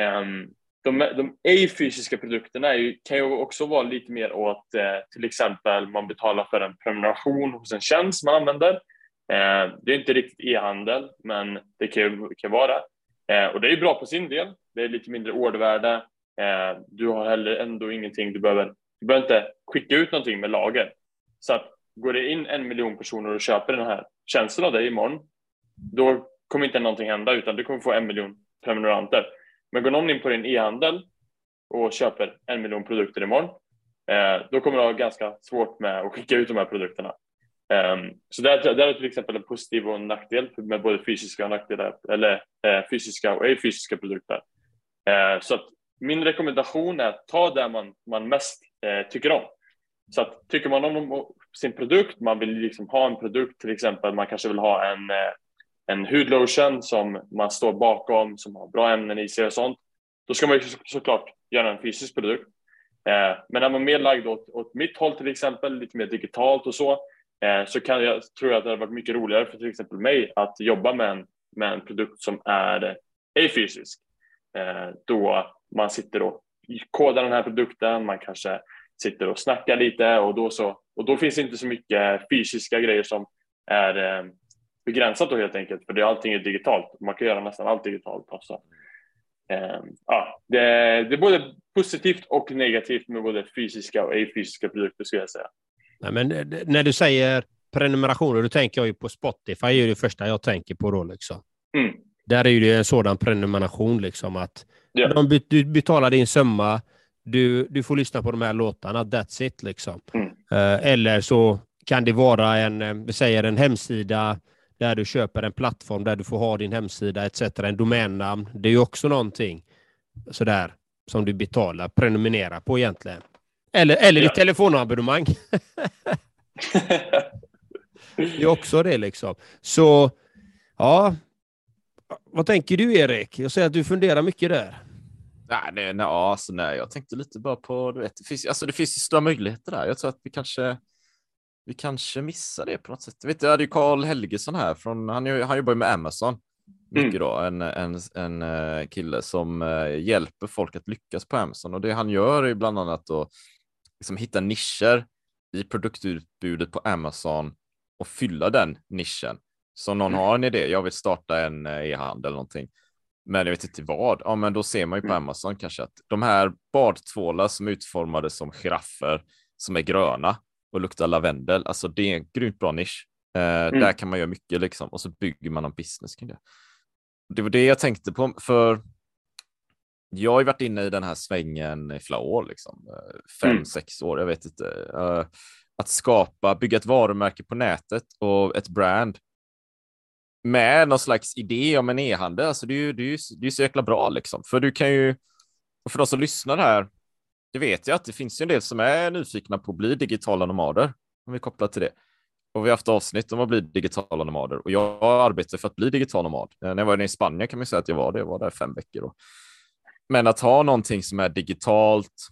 Ehm, de, de ej-fysiska produkterna är ju, kan ju också vara lite mer åt eh, till exempel man betalar för en prenumeration hos en tjänst man använder. Eh, det är inte riktigt e-handel, men det kan ju kan vara det. Eh, och det är bra på sin del. Det är lite mindre ordervärde. Eh, du har heller ändå ingenting du behöver du behöver inte skicka ut någonting med lager. Så att går det in en miljon personer och köper den här tjänsten av dig imorgon, då kommer inte någonting hända utan du kommer få en miljon prenumeranter. Men går någon in på din e-handel och köper en miljon produkter imorgon, eh, då kommer du ha ganska svårt med att skicka ut de här produkterna. Um, så där, där är till exempel en positiv och en nackdel med både fysiska och nackdelar, eller eh, fysiska och ej fysiska produkter. Eh, så att min rekommendation är att ta det man, man mest eh, tycker om. Så att tycker man om sin produkt, man vill liksom ha en produkt till exempel, man kanske vill ha en, eh, en hudlotion som man står bakom, som har bra ämnen i sig och sånt, då ska man ju så, såklart göra en fysisk produkt. Eh, men är man mer lagd åt, åt mitt håll till exempel, lite mer digitalt och så, eh, så kan jag, tror jag att det hade varit mycket roligare för till exempel mig att jobba med en, med en produkt som är eh, ej fysisk. Eh, då man sitter och kodar den här produkten, man kanske sitter och snackar lite och då, så, och då finns det inte så mycket fysiska grejer som är eh, begränsat då helt enkelt, för det, allting är digitalt. Man kan göra nästan allt digitalt. Också. Eh, ja, det, det är både positivt och negativt med både fysiska och ej-fysiska produkter skulle jag säga. Nej, men eh, när du säger prenumerationer, då tänker jag ju på Spotify, är det första jag tänker på då. Liksom. Mm. Där är ju det en sådan prenumeration, liksom att Ja. de, du betalar din summa, du, du får lyssna på de här låtarna, that's it. Liksom. Mm. Eh, eller så kan det vara en, eh, vi säger en hemsida där du köper en plattform där du får ha din hemsida etc. En domännamn. Det är ju också någonting sådär som du betalar, prenumererar på egentligen. Eller, eller Ja. ditt telefonabonnemang. <laughs> Det är också det liksom. Så, ja. Vad tänker du Erik? Jag ser att du funderar mycket där. Nej, nej, nej, alltså, nej, jag tänkte lite bara på, du vet, det finns, alltså, det finns ju stora möjligheter där. Jag tror att vi kanske, vi kanske missar det på något sätt. Jag, vet, jag hade ju Carl Helgesson här, från, han, han jobbar ju med Amazon. Mycket Mm. då, en, en, en eh, kille som eh, hjälper folk att lyckas på Amazon. Och det han gör är bland annat att liksom, hitta nischer i produktutbudet på Amazon och fylla den nischen. Så om någon Mm. har en idé, jag vill starta en eh, e-handel eller någonting, men jag vet inte vad, ja men då ser man ju på Mm. Amazon kanske att de här badtvålar som är utformade som giraffer, som är gröna och luktar lavendel, alltså det är en grymt bra nisch. Eh, Där kan man göra mycket liksom och så bygger man en business kring det. Det var det jag tänkte på, för jag har ju varit inne i den här svängen i flera år, liksom. fem, Mm. sex år, jag vet inte. Eh, att skapa, bygga ett varumärke på nätet och ett brand med någon slags idé om en e-handel. Alltså det är ju det är, ju- det är så jäkla bra liksom. För du kan ju, och för de som lyssnar här, det vet jag att det finns ju en del som är nyfikna på att bli digitala nomader, om vi kopplar till det. Och vi har haft avsnitt om att bli digitala nomader och jag arbetar för att bli digital nomad. Eh, när jag var i Spanien kan man säga att jag var det, jag var där fem veckor. Då. Men att ha någonting som är digitalt,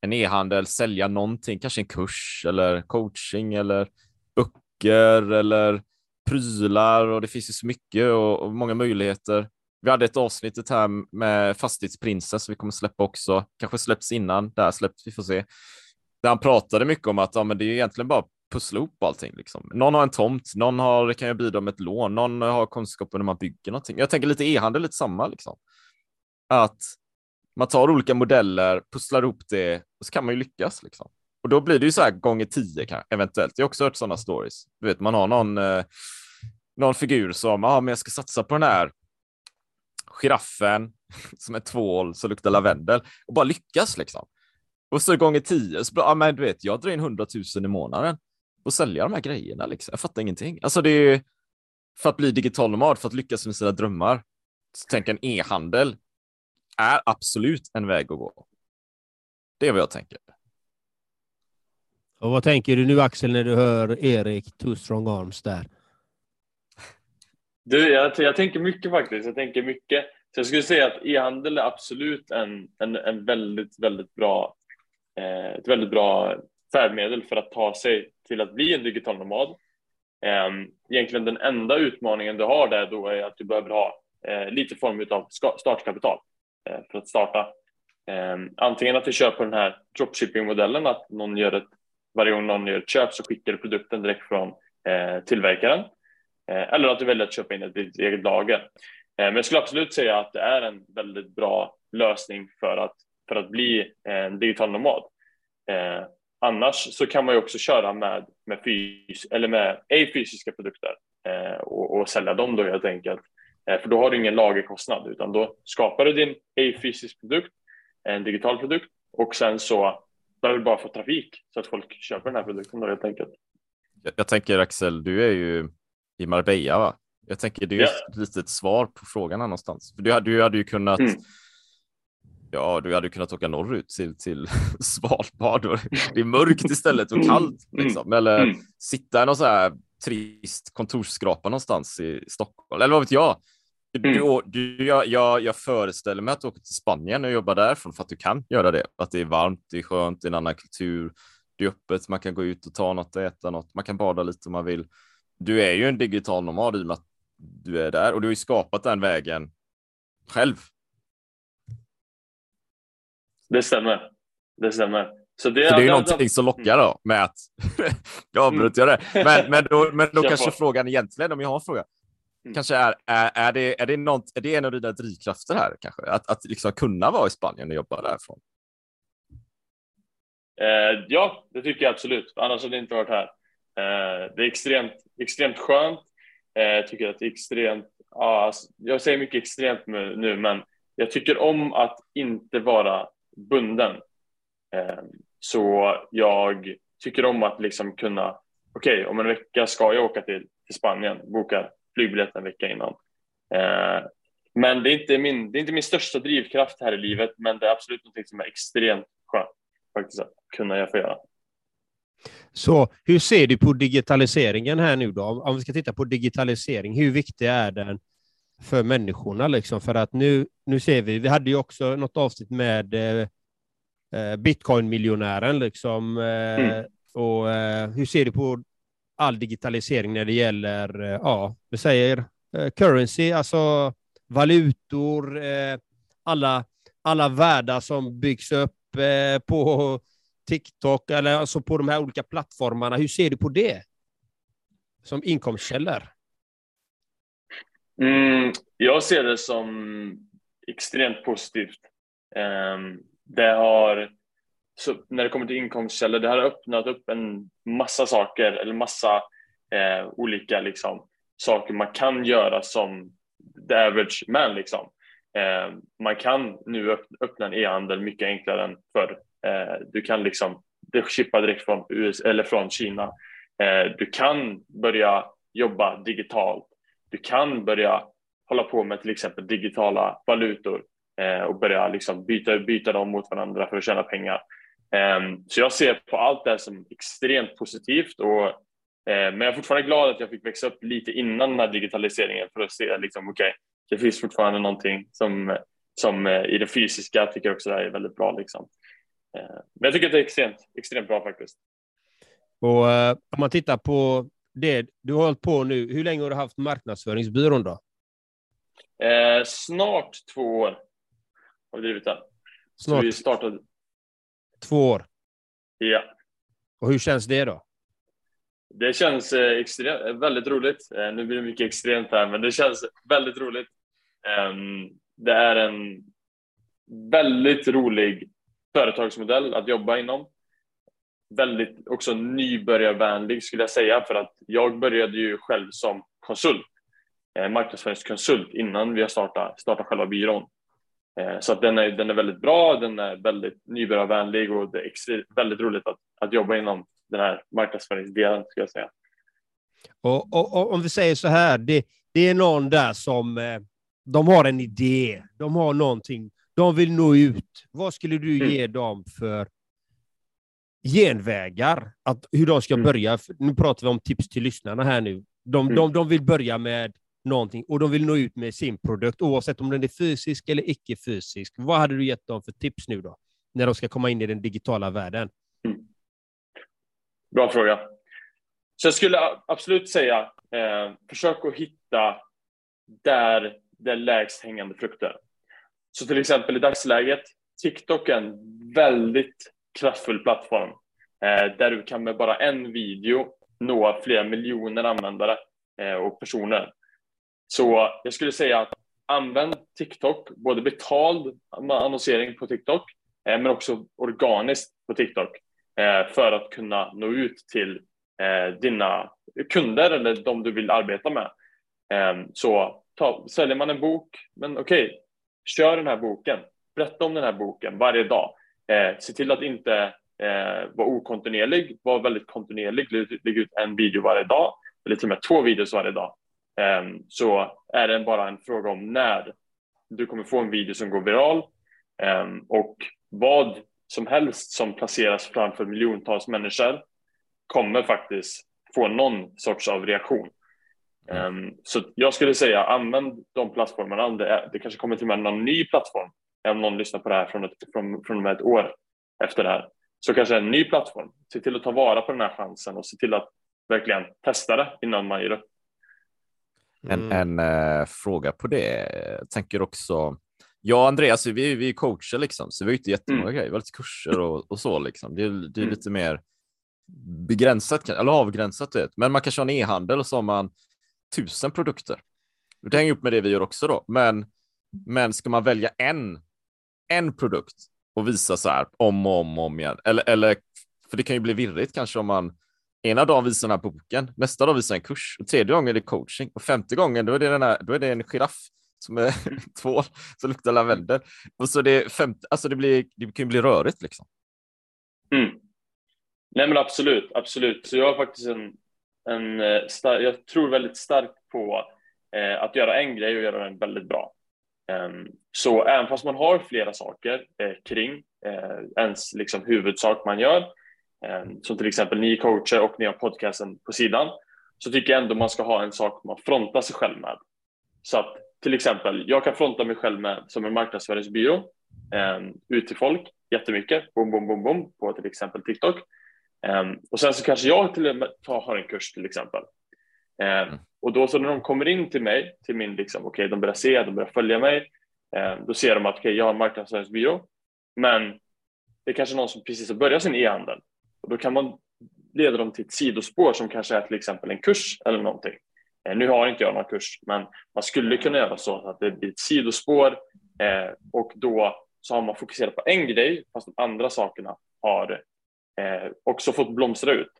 en e-handel, sälja någonting, kanske en kurs eller coaching eller böcker eller prylar och det finns ju så mycket och, och många möjligheter. Vi hade ett avsnitt här med som vi kommer släppa också, kanske släpps innan, där släpps, vi får se. Där han pratade mycket om att ja, men det är egentligen bara pussla ihop allting. Liksom. Någon har en tomt, någon har, kan jag bidra med ett lån, någon har kunskapen när man bygger någonting. Jag tänker lite e-handel, lite samma. Liksom. Att man tar olika modeller, pusslar ihop det och så kan man ju lyckas. Liksom. Och då blir det ju så här gånger tio kan, eventuellt. Jag har också hört sådana stories. Du vet, man har någon, eh, någon figur som, ja, men jag ska satsa på den här giraffen som är tvål som luktar lavendel och bara lyckas liksom. Och så gånger tio, så, ah, ja, men du vet, jag drar in hundratusen i månaden och sälja de här grejerna. Liksom. Jag fattar ingenting. Alltså det är för att bli digital nomad, för att lyckas med sina drömmar. Så tänk en e-handel är absolut en väg att gå. Det är vad jag tänker. Och vad tänker du nu Axel när du hör Erik Two Strong Arms där? Du, jag, jag tänker mycket faktiskt. Jag tänker mycket. Så jag skulle säga att e-handel är absolut en, en, en väldigt, väldigt bra, eh, ett väldigt bra färdmedel för att ta sig till att bli en digital nomad. Eh, egentligen den enda utmaningen du har där då är att du behöver ha eh, lite form av startkapital eh, för att starta. Eh, antingen att du på den här dropshipping-modellen, att någon gör ett, varje gång någon gör ett köp så skickar du produkten direkt från eh, tillverkaren. Eh, eller att du väljer att köpa in ett ditt eget lager. Eh, Men jag skulle absolut säga att det är en väldigt bra lösning för att, för att bli en digital nomad. Eh, annars så kan man ju också köra med, med, fys eller med ej fysiska produkter eh, och, och sälja dem då helt enkelt. Eh, för då har du ingen lagerkostnad utan då skapar du din ej fysisk produkt, en digital produkt och sen så behöver du bara få trafik så att folk köper den här produkten då helt enkelt. Jag, jag tänker Axel, du är ju i Marbella va? Jag tänker det är ju Ja. ett litet svar på frågan här någonstans. För du, hade- du hade ju kunnat Mm. Ja, du hade kunnat åka norrut till, till <laughs> Svalbard. Det är mörkt istället och kallt. Liksom. Eller Mm. sitta i någon så här trist kontorsskrapa någonstans i Stockholm. Eller vad vet jag? Du, Mm. du, jag, jag, jag föreställer mig att du åker till Spanien och jobbar därifrån för att du kan göra det. Att det är varmt, det är skönt, det är en annan kultur. Det är öppet, man kan gå ut och ta något och äta något. Man kan bada lite om man vill. Du är ju en digital nomad i och med att du är där och du har ju skapat den vägen själv. Det stämmer. Det stämmer. Så det, För det är ju någonting som lockar då med att <laughs> jag avbröt jag det. Men, men då, men då kanske frågan egentligen, om jag har en fråga, Mm. kanske är, är, är, det, är, det något, är det en av dina drivkrafter här kanske? Att, att liksom kunna vara i Spanien och jobba därifrån? Eh, ja, det tycker jag absolut. Annars hade jag inte varit här. Eh, det är extremt, extremt skönt. Eh, jag tycker att det är extremt, ja, alltså, jag säger mycket extremt nu, men jag tycker om att inte vara bunden. Eh, så jag tycker om att liksom kunna, okej, om en vecka ska jag åka till, till Spanien, boka flygbiljett en vecka innan. Eh, men det är, inte min, det är inte min största drivkraft här i livet, men det är absolut något som är extremt skönt faktiskt att kunna få göra. Så hur ser du på digitaliseringen här nu då? Om- Om vi ska titta på digitalisering, hur viktig är den för människorna? Liksom? För att nu, nu ser vi, vi hade ju också något avsnitt med eh, eh, bitcoin-miljonären. Liksom, eh, Mm. och, eh, hur ser du på all digitalisering när det gäller, eh, ja, vi säger eh, currency, alltså valutor, eh, alla, alla världar som byggs upp på TikTok eller alltså på de här olika plattformarna. Hur ser du på det? Som inkomstkällor? Mm, jag ser det som extremt positivt. Ehm, det har, så när det kommer till inkomstkällor, det har öppnat upp en massa saker eller massa eh, olika liksom, saker man kan göra som the average man. Liksom. Eh, man kan nu öppna en e-handel mycket enklare än förr. Eh, du kan liksom det chippar direkt från, US, eller från Kina. Eh, du kan börja jobba digitalt. Du kan börja hålla på med till exempel digitala valutor eh, och börja liksom byta, byta dem mot varandra för att tjäna pengar. Eh, så jag ser på allt det här som extremt positivt och eh, men jag är fortfarande glad att jag fick växa upp lite innan den här digitaliseringen för att se liksom, okay, det finns fortfarande någonting som, som eh, i det fysiska tycker jag också är väldigt bra. Liksom. Eh, men jag tycker att det är extremt, extremt bra faktiskt. Och uh, om man tittar på det du har hållit på nu, hur länge har du haft marknadsföringsbyrån då? Eh, snart två år har vi drivit den. Snart. Så vi startade. Två år? Ja. Och hur känns det då? Det känns eh, extremt, väldigt roligt. Eh, nu blir det mycket extremt här, men det känns väldigt roligt. Eh, det är en väldigt rolig företagsmodell att jobba inom. Väldigt också nybörjarvänlig skulle jag säga för att jag började ju själv som konsult, eh, marknadsföringskonsult innan vi startade, startade själva byrån. Eh, så att den, är, den är väldigt bra, den är väldigt nybörjarvänlig och det är väldigt roligt att, att jobba inom den här marknadsföringsdelen skulle jag säga. Och, och, och, om vi säger så här, det, det är någon där som eh, de har en idé, de har någonting de vill nå ut. Vad skulle du mm. ge dem för genvägar? Att, hur de ska mm. börja? Nu pratar vi om tips till lyssnarna här nu. De, mm. de, de vill börja med någonting och de vill nå ut med sin produkt, oavsett om den är fysisk eller icke fysisk. Vad hade du gett dem för tips nu då, när de ska komma in i den digitala världen? Mm. Bra fråga. Så jag skulle absolut säga, eh, försök att hitta där det är lägst hängande frukter. Så till exempel i dagsläget, TikTok är en väldigt kraftfull plattform eh, där du kan med bara en video nå flera miljoner användare eh, och personer. Så jag skulle säga att använd TikTok, både betald annonsering på TikTok eh, men också organiskt på TikTok eh, för att kunna nå ut till eh, dina kunder eller de du vill arbeta med. Eh, så ta, säljer man en bok, men okej, okay, Kör den här boken. Berätta om den här boken varje dag. Eh, se till att inte eh, vara okontinuerlig. Var väldigt kontinuerlig. Lägg ut en video varje dag eller till och med två videos varje dag. Eh, så är det bara en fråga om när du kommer få en video som går viral eh, och vad som helst som placeras framför miljontals människor kommer faktiskt få någon sorts av reaktion. Um, så jag skulle säga använd de plattformarna. Det, är, det kanske kommer till och med någon ny plattform. Om någon lyssnar på det här från, ett, från, från ett år efter det här. Så kanske en ny plattform. Se till att ta vara på den här chansen och se till att verkligen testa det innan man ger upp. En, mm. en äh, fråga på det. Jag tänker också. Jag och Andreas, vi, vi är coacher liksom, så vi har inte jättemånga mm. grejer. Vi har lite kurser och, och så liksom. Det, det är mm. lite mer begränsat eller avgränsat. Det. Men man kanske har en e-handel och så har man tusen produkter. Det hänger upp med det vi gör också då, men, men ska man välja en, en produkt och visa så här om och om och om igen, eller, eller för det kan ju bli virrigt kanske om man ena dagen visar den här boken, nästa dag visar en kurs och tredje gången är det coaching och femte gången då är det, den här, då är det en giraff som är <laughs> två som luktar lavendel. Och så det, femte, alltså det, blir, det kan ju bli rörigt liksom. Mm. Nej men absolut, absolut. Så jag har faktiskt en, en eh, star- jag tror väldigt starkt på eh, att göra en grej och göra den väldigt bra. Um, så även fast man har flera saker eh, kring eh, ens liksom, huvudsak man gör, som till exempel ni coacher och ni har podcasten på sidan, så tycker jag ändå man ska ha en sak man frontar sig själv med. Så att till exempel, jag kan fronta mig själv med som en marknadsföringsbyrå um, ut till folk jättemycket, bom, bom, bom, bom, på till exempel TikTok. Um, och sen så kanske jag till och med tar, har en kurs till exempel. Mm. Och då så när de kommer in till mig, till min liksom, okej, okay, de börjar se, de börjar följa mig, då ser de att okej, okay, jag har en marknadsföringsbyrå, men det är kanske någon som precis har börjat sin e-handel och då kan man leda dem till ett sidospår som kanske är till exempel en kurs eller någonting. Eh, nu har inte jag någon kurs, men man skulle kunna göra så att det blir ett sidospår eh, och då så har man fokuserat på en grej fast de andra sakerna har eh, också fått blomstra ut.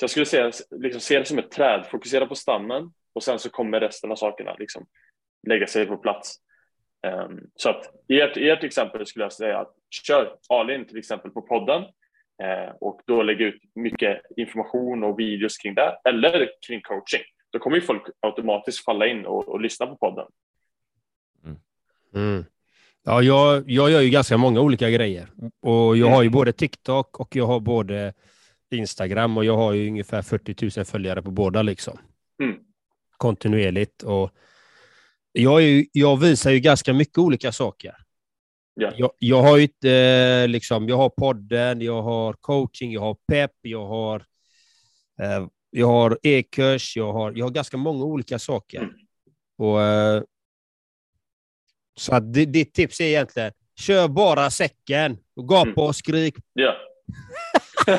Så jag skulle säga, liksom, se det som ett träd, fokusera på stammen och sen så kommer resten av sakerna liksom, lägga sig på plats. Ehm, så att i ert, ert exempel skulle jag säga att kör all in till exempel på podden och då lägga ut mycket information och videos kring det eller kring coaching. Då kommer ju folk automatiskt falla in och, och lyssna på podden. Mm. Ja, jag, jag gör ju ganska många olika grejer. Och jag har ju både TikTok och jag har både Instagram och jag har ju ungefär 40 000 följare på båda liksom. Mm. Kontinuerligt. Och jag, ju, jag visar ju ganska mycket olika saker. Ja. Jag, jag har ju inte, eh, liksom, jag har podden, jag har coaching, jag har pepp, jag har, eh, jag har e-kurs, jag har, jag har ganska många olika saker. Mm. Och, eh, så att di- ditt tips är egentligen, kör bara säcken, och gapa Mm. och skrik. Ja. <laughs>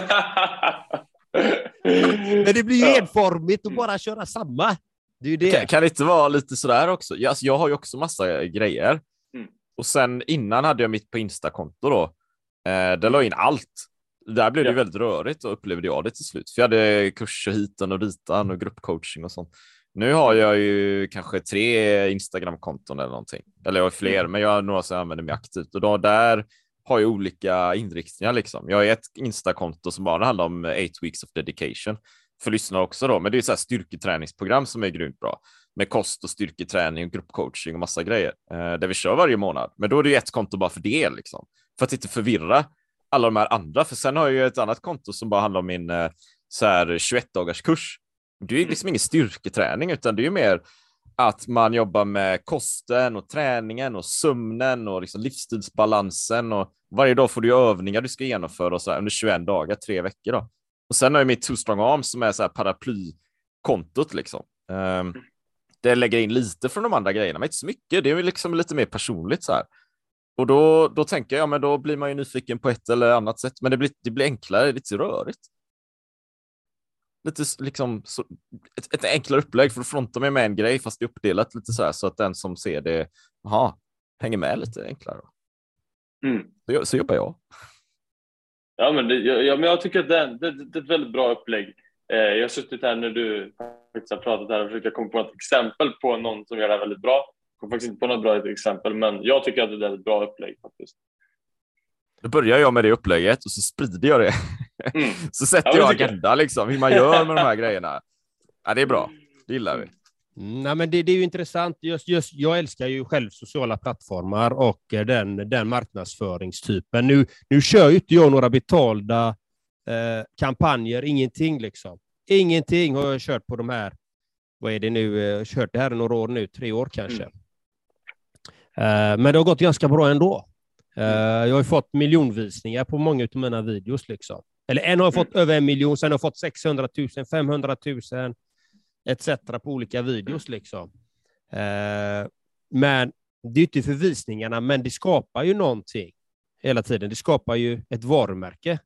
Men det blir ju Ja. enformigt att bara köra samma. Det är ju det. Kan, kan det inte vara lite sådär också? Jag, alltså, jag har ju också massa grejer. Och sen innan hade jag mitt på Insta-konto då. Eh, där la jag in allt. Där blev det Ja. väldigt rörigt och upplevde jag det till slut. För jag hade kurser hitan och ditan och gruppcoaching och sånt. Nu har jag ju kanske tre Instagram-konton eller någonting. Eller jag har fler, Mm. men jag har några som jag använder mig aktivt. Och då, där har jag olika inriktningar liksom. Jag har ett Insta-konto som bara handlar om 8 weeks of dedication. För lyssnare också då, men det är så här styrketräningsprogram som är grymt bra. Med kost och styrketräning och gruppcoaching och massa grejer. Eh, där vi kör varje månad. Men då är det ju ett konto bara för det liksom. För att inte förvirra alla de här andra. För sen har jag ju ett annat konto som bara handlar om min eh, så här 21 dagars kurs. Det är ju liksom ingen styrketräning, utan det är ju mer att man jobbar med kosten och träningen och sömnen och liksom livsstilsbalansen och varje dag får du övningar du ska genomföra och så under 21 dagar, tre veckor då. Och sen har jag mitt Two Strong Arms som är så här paraplykontot liksom. Um, det lägger in lite från de andra grejerna, men inte så mycket. Det är ju liksom lite mer personligt så här. Och då, då tänker jag, men då blir man ju nyfiken på ett eller annat sätt, men det blir, det blir enklare, lite rörigt. Lite liksom så, ett, ett enklare upplägg, för då frontar man med en grej fast det är uppdelat lite så här så att den som ser det, aha, hänger med lite enklare. Mm. Så, så jobbar jag. Ja, men det, ja, men jag tycker att det, det, det är ett väldigt bra upplägg. Eh, jag har suttit här när du faktiskt har pratat här och försökt komma på ett exempel på någon som gör det här väldigt bra. Jag kom faktiskt inte på något bra exempel, men jag tycker att det är ett bra upplägg faktiskt. Då börjar jag med det upplägget och så sprider jag det. Mm. <laughs> så sätter Ja, jag. agenda liksom, hur man gör med de här grejerna. Ja, det är bra. Det gillar vi. Mm, Nej, men det, det är ju intressant. Just, just, jag älskar ju själv sociala plattformar och eh, den, den marknadsföringstypen. Nu, nu kör ju inte jag några betalda eh, kampanjer, ingenting liksom. Ingenting har jag kört på de här, vad är det nu, jag har kört det här i några år nu, tre år kanske. Eh, men det har gått ganska bra ändå. Eh, jag har fått miljonvisningar på många av mina videos. Liksom. Eller en har fått över en miljon, sen har jag fått 600 000, 500 000 etc. på olika videos. Liksom. Eh, men det är inte för visningarna, men det skapar ju någonting hela tiden. Det skapar ju ett varumärke.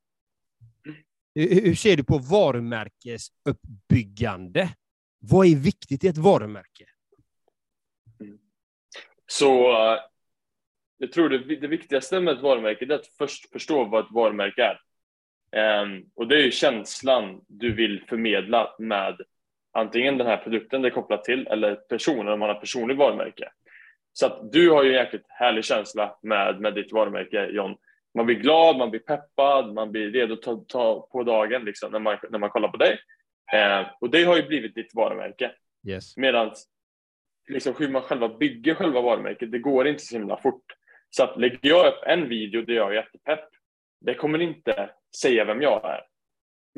Hur, ser du på varumärkesuppbyggande? Vad är viktigt i ett varumärke? Mm. Så eh, jag tror det, det viktigaste med ett varumärke är att först förstå vad ett varumärke är. Ehm, och det är ju känslan du vill förmedla med antingen den här produkten det är kopplat till eller personen om man har personligt varumärke. Så att du har ju en jäkligt härlig känsla med, med ditt varumärke John. Man blir glad, man blir peppad, man blir redo att ta, ta på dagen liksom, när, man, när man kollar på dig. Ehm, och det har ju blivit ditt varumärke. Yes. Medan liksom hur man själva bygger själva varumärket, det går inte så himla fort. Så att lägger jag upp en video där jag är jättepepp, det kommer inte säga vem jag är.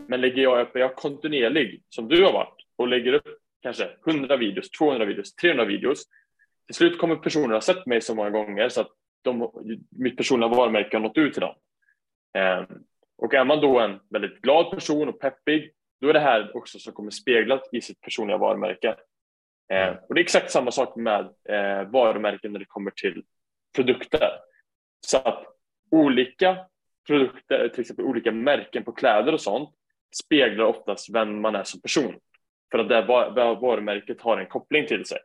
Men lägger jag upp, är jag kontinuerlig, som du har varit, och lägger upp kanske 100 videos, 200 videos, 300 videos, till slut kommer personer ha sett mig så många gånger så att de, mitt personliga varumärke har nått ut till dem. Ehm, och är man då en väldigt glad person och peppig, då är det här också som kommer speglat i sitt personliga varumärke. Eh, och det är exakt samma sak med eh, varumärken när det kommer till produkter. Så att olika produkter, till exempel olika märken på kläder och sånt, speglar oftast vem man är som person. För att det var- varumärket har en koppling till sig.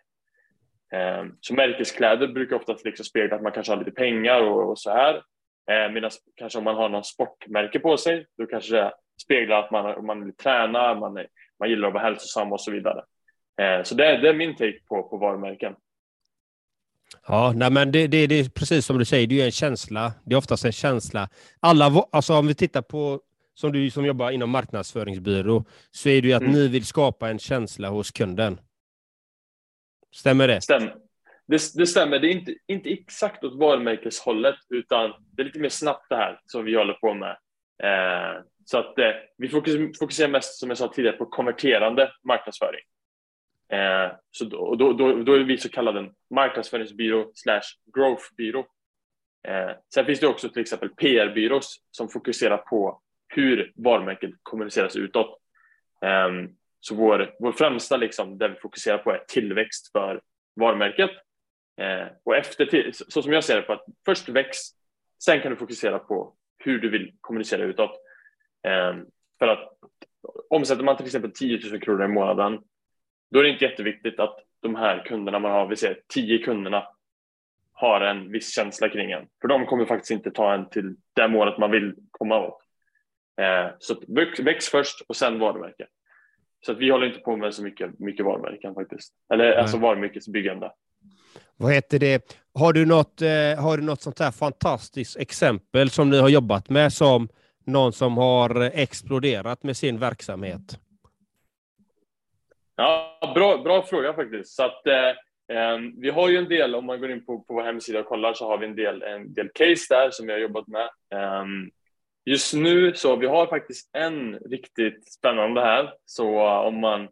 Eh, så märkeskläder brukar oftast liksom spegla att man kanske har lite pengar och, och så här. Eh, Medan kanske om man har någon sportmärke på sig, då kanske det speglar att man, man vill träna, man, är, man gillar att vara hälsosam och så vidare. Eh, Så det är, det är min take på, på varumärken. Ja, nej, men det, det, det är precis som du säger, det är en känsla. Det är oftast en känsla. Alla, alltså om vi tittar på, som du som jobbar inom marknadsföringsbyrå, så är det ju att Mm. ni vill skapa en känsla hos kunden. Stämmer det? Stämmer. Det, det stämmer. Det är inte, inte exakt åt varumärkeshållet, utan det är lite mer snabbt det här som vi håller på med. Eh, så att eh, vi fokuserar, fokuserar mest, som jag sa tidigare, på konverterande marknadsföring. Eh, så då, då, då, då är vi så kallad en marknadsföringsbyrå slash growthbyrå. Eh, sen finns det också till exempel PR-byrås som fokuserar på hur varumärket kommuniceras utåt. Eh, så vår, vår främsta, liksom, där vi fokuserar på är tillväxt för varumärket. Eh, och efter, så så som jag ser det, på att först väx, sen kan du fokusera på hur du vill kommunicera utåt. Eh, för att omsätter man till exempel 10 000 kronor i månaden, då är det inte jätteviktigt att de här kunderna man har, vi säger 10 kunderna, har en viss känsla kring en. För de kommer faktiskt inte ta en till det målet man vill komma åt. Eh, så väx, väx först och sen varumärke. Så att vi håller inte på med så mycket, mycket varumärken faktiskt. Eller alltså varumärkesbyggande. Vad heter det? Har du något, eh, har du något sånt här fantastiskt exempel som ni har jobbat med som någon som har exploderat med sin verksamhet? Ja, bra, bra fråga faktiskt. Så att, eh, eh, vi har ju en del, om man går in på, på vår hemsida och kollar, så har vi en del, en del case där som vi har jobbat med. Eh, just nu så vi har faktiskt en riktigt spännande här. Så eh, om man,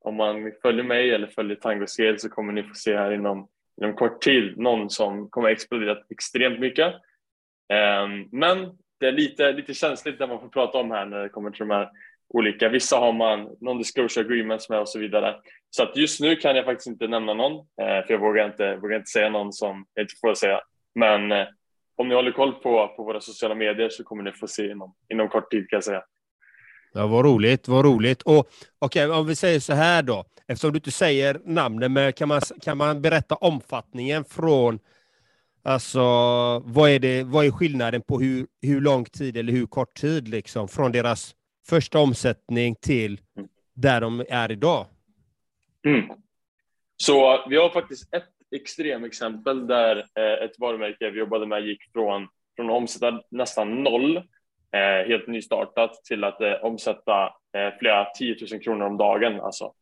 om man följer mig eller följer Tango Scale så kommer ni få se här inom, inom kort tid någon som kommer explodera extremt mycket. Ehm, men det är lite, lite känsligt det man får prata om här när det kommer till de här olika. Vissa har man non-disclosure agreements med och så vidare. Så att just nu kan jag faktiskt inte nämna någon, eh, för jag vågar inte, vågar inte säga någon som jag inte får säga. Men eh, om ni håller koll på, på våra sociala medier så kommer ni få se inom, inom kort tid kan jag säga. Ja, vad roligt, vad roligt. Och okej, om vi säger så här då, eftersom du inte säger namnen, men kan man, kan man berätta omfattningen från, alltså vad är, det, vad är skillnaden på hur, hur lång tid eller hur kort tid liksom, från deras första omsättning till där de är idag? Mm. Så vi har faktiskt ett extremexempel där eh, ett varumärke vi jobbade med gick från, från att omsätta nästan noll, eh, helt nystartat, till att eh, omsätta eh, flera 10 000 kronor om dagen, alltså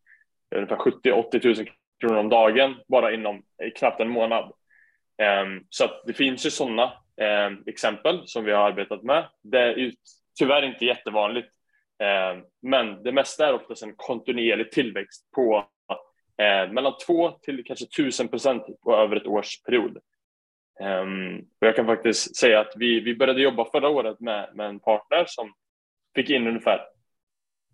ungefär 70-80 000 kronor om dagen bara inom eh, knappt en månad. Ehm, så att det finns ju sådana ehm, exempel som vi har arbetat med. Det är ju tyvärr inte jättevanligt, ehm, men det mesta är oftast en kontinuerlig tillväxt på eh, mellan 2 till kanske 1000 procent på över ett års period. Um, och jag kan faktiskt säga att vi, vi började jobba förra året med, med en partner som fick in ungefär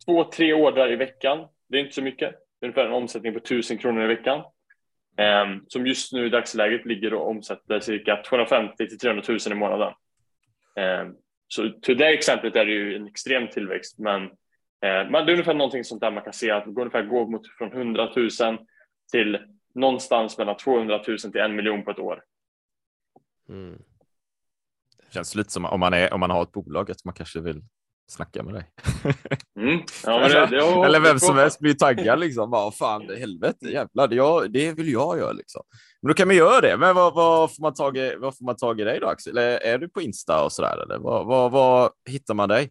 två, tre ordrar i veckan. Det är inte så mycket. Det är ungefär en omsättning på 1000 kronor i veckan. Um, som just nu i dagsläget ligger och omsätter cirka 250 till 300 000 i månaden. Um, så till det exemplet är det ju en extrem tillväxt, men men det är ungefär någonting sånt där man kan se att det går ungefär går mot från 100 000 till någonstans mellan 200 000 till en miljon på ett år. Mm. Känns lite som om man, är, om man har ett bolag att man kanske vill snacka med dig. <laughs> Mm. Ja, det, det, ja, Eller vem det som helst blir taggad liksom. Bara, fan, det helvete, jävlar, det, jag, det vill jag göra liksom. Men då kan man göra det. Men vad, vad, får, man tag i, vad får man tag i dig då, Axel? Eller är du på Insta och sådär? Eller vad, vad, vad hittar man dig?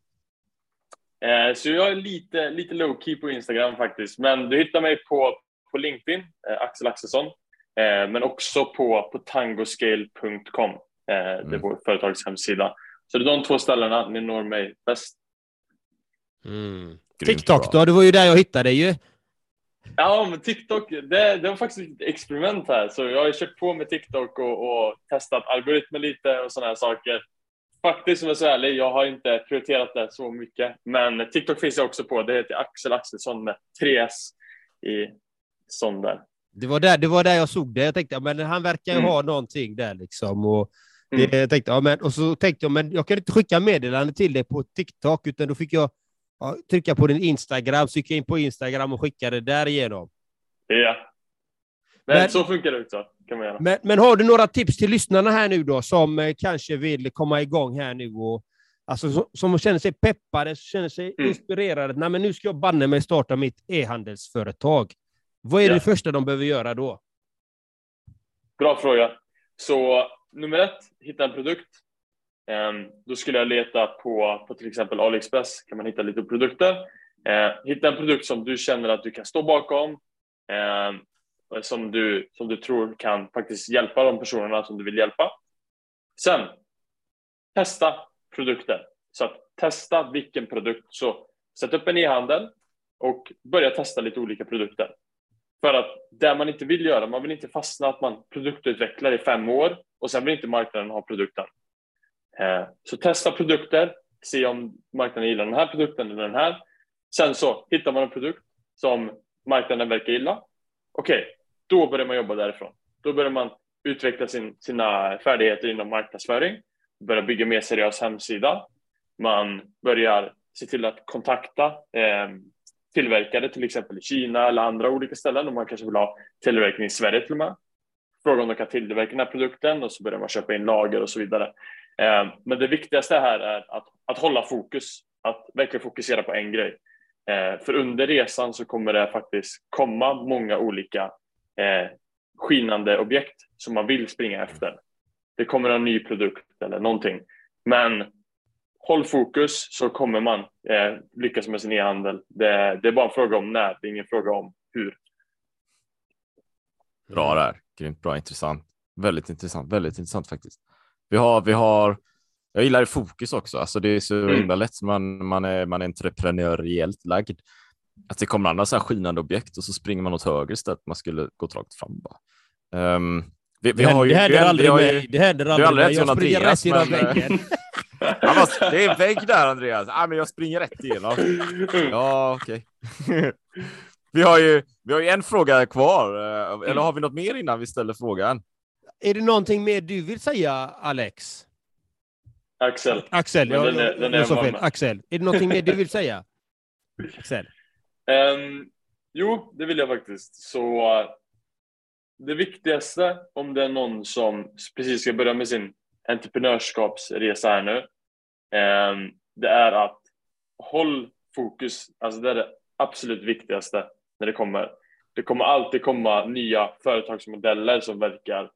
Eh, Så jag är lite, lite low key på Instagram faktiskt, men du hittar mig på, på LinkedIn, eh, Axel Axelsson, eh, men också på, på tangoscale.com. Eh, Det är Mm. vår företags hemsida. Så det är de två ställena ni når mig bäst. Mm. TikTok då? Det var ju där jag hittade dig ju. Ja, men TikTok, det, det var faktiskt ett experiment här. Så jag har kört på med TikTok och, och testat algoritmer lite och sådana här saker. Faktiskt, om jag är så ärlig, jag har inte prioriterat det så mycket. Men TikTok finns jag också på. Det heter Axel Axelsson med tre S i sån där. Det var, där, det var där jag såg det. Jag tänkte, men han verkar ju Mm. ha någonting där liksom. Och, Mm. det, jag tänkte, ja, men, och så tänkte jag, men jag kan inte skicka meddelande till dig på TikTok, utan då fick jag ja, trycka på din Instagram, så gick jag in på Instagram och skickade därigenom. Ja. Men, Men- så funkar det också. Kan man göra. Men, men har du några tips till lyssnarna här nu då, som eh, kanske vill komma igång här nu och alltså, som, som känner sig peppade, känner sig Mm. inspirerade. Nej, men nu ska jag banne mig starta mitt e-handelsföretag. Vad är Ja. det första de behöver göra då? bra fråga. Så nummer ett, hitta en produkt. Um, då skulle jag leta på, på till exempel AliExpress, kan man hitta lite produkter. Uh, hitta en produkt som du känner att du kan stå bakom, uh, Eh, som, du, som du tror kan faktiskt hjälpa de personerna som du vill hjälpa. Sen, testa produkter. Så att testa vilken produkt. Så sätt upp en e-handel och börja testa lite olika produkter. För att det man inte vill göra, man vill inte fastna att man produktutvecklar i fem år och sen vill inte marknaden ha produkten. Eh, så testa produkter, se om marknaden gillar den här produkten eller den här. Sen så hittar man en produkt som marknaden verkar gilla. Okej, okay, då börjar man jobba därifrån. Då börjar man utveckla sin, sina färdigheter inom marknadsföring, Börjar bygga mer seriös hemsida. Man börjar se till att kontakta eh, tillverkare, till exempel i Kina eller andra olika ställen, och man kanske vill ha tillverkning i Sverige till och med. Fråga om de kan tillverka den här produkten och så börjar man köpa in lager och så vidare. Eh, men det viktigaste här är att, att hålla fokus, att verkligen fokusera på en grej. Eh, för under resan så kommer det faktiskt komma många olika eh, skinande objekt som man vill springa efter. Det kommer en ny produkt eller någonting. Men håll fokus så kommer man eh, lyckas med sin e-handel. Det, det, är bara en fråga om när, det är ingen fråga om hur. Bra där, grymt bra, intressant. Väldigt intressant, väldigt intressant faktiskt. Vi har, vi har, jag gillar fokus också, alltså det är så mm. himla lätt, man, man är, man är entreprenöriellt lagd. Att det kommer andra så här skinande objekt och så springer man åt höger istället, man skulle gå rakt fram bara. Um, vi, vi det, har ju, det händer vi, aldrig vi mig. Det händer aldrig mig. Jag springer rätt genom väggen. <laughs> Bara, det är en vägg där Andreas. Ah, men jag springer rätt igenom. Ja, okej. Okay. vi, har ju, vi har ju en fråga kvar. Eh, eller har vi något mer innan vi ställer frågan? Är det någonting mer du vill säga, Alex? Axel. Axel, ja, den är, den är jag sa fel. Axel. Är det någonting mer du vill säga? <laughs> Axel. Um, jo, det vill jag faktiskt. Så eh, det viktigaste om det är någon som precis ska börja med sin entreprenörskapsresa här nu, um, det är att håll fokus. Alltså det är det absolut viktigaste när det kommer. Det kommer alltid komma nya företagsmodeller som verkar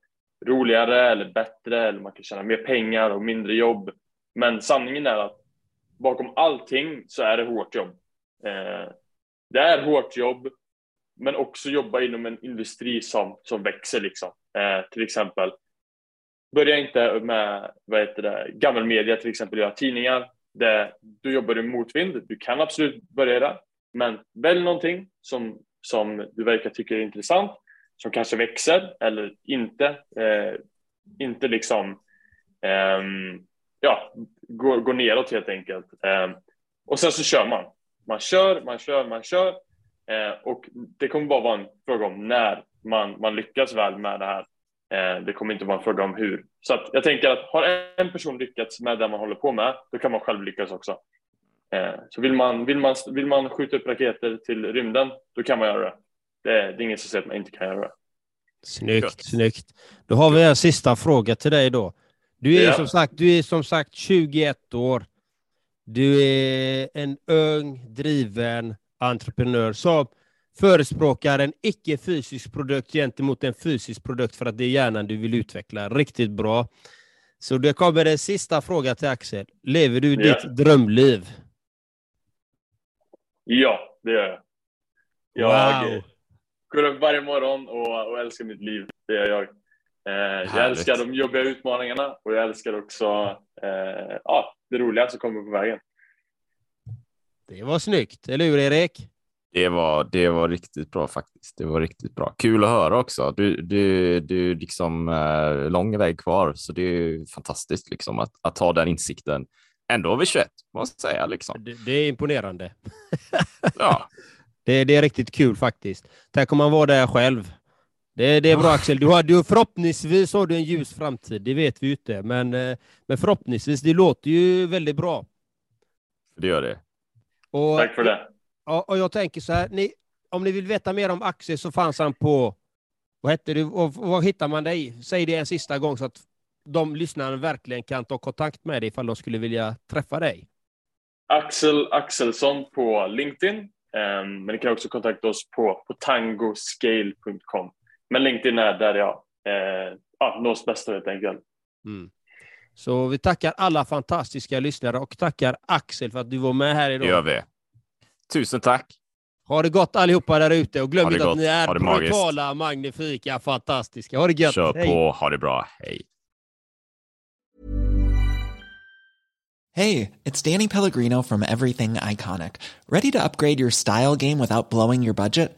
roligare eller bättre eller man kan tjäna mer pengar och mindre jobb. Men sanningen är att bakom allting så är det hårt jobb. Eh, det är hårt jobb, men också jobba inom en industri som, som växer liksom. Eh, till exempel Börja inte med vad heter det, gammal media, till exempel göra tidningar. Där du jobbar i motvind. Du kan absolut börja där, men välj någonting som, som du verkar tycka är intressant, som kanske växer eller inte, eh, inte liksom eh, ja, går, går neråt helt enkelt. Eh, och sen så kör man. Man kör, man kör, man kör. Eh, och det kommer bara vara en fråga om när man, man lyckas väl med det här. Eh, det kommer inte vara en fråga om hur. Så att jag tänker att har en person lyckats med det man håller på med, då kan man själv lyckas också. Eh, så vill man, vill, man, vill man skjuta upp raketer till rymden, då kan man göra det. Det, det är ingen som säger att man inte kan göra det. Snyggt, snyggt. Då har vi en sista fråga till dig då. Du är, ja. som sagt, du är som sagt 21 år. Du är en ung, driven entreprenör som förespråkar en icke-fysisk produkt gentemot en fysisk produkt för att det är hjärnan du vill utveckla. Riktigt bra. Så det kommer en sista fråga till Axel. Lever du ja. ditt drömliv? Ja, det gör jag. Jag wow. går upp varje morgon och, och, älskar mitt liv. Det gör jag. Eh, jag älskar de jobbiga utmaningarna och jag älskar också eh, ja, det roliga som kommer på vägen. Det var snyggt, eller hur Erik? Det var, det var riktigt bra faktiskt. Det var riktigt bra. Kul att höra också. Du, du, du liksom eh, lång väg kvar, så det är fantastiskt liksom att, att ha den insikten ändå vid 21, måste jag säga. Liksom. Det, det är imponerande. ja. <laughs> Det, det är riktigt kul faktiskt. Tänk om man var där själv. Det, det är bra Axel. Du har, du, förhoppningsvis har du en ljus framtid, det vet vi ju inte. Men, eh, men förhoppningsvis, det låter ju väldigt bra. Det gör det. Och, Tack för det. Och, och jag tänker så här, ni, om ni vill veta mer om Axel så fanns han på, vad hette du, och var hittar man dig? Säg det en sista gång så att de lyssnarna verkligen kan ta kontakt med dig ifall de skulle vilja träffa dig. Axel Axelsson på LinkedIn, um, men ni kan också kontakta oss på, på tangoscale.com. Men LinkedIn är där jag eh, ja, nå oss bästa helt enkelt. Mm. Så vi tackar alla fantastiska lyssnare och tackar Axel för att du var med här Det idag. gör vi. Tusen tack. Ha det gott allihopa där ute och glöm det inte att ni är det magiskt. brutala, magnifika, fantastiska. Ha det gött. Kör Hej. på. Ha det bra. Hej. Hey, it's Danny Pellegrino from Everything Iconic. Ready to upgrade your style game without blowing your budget?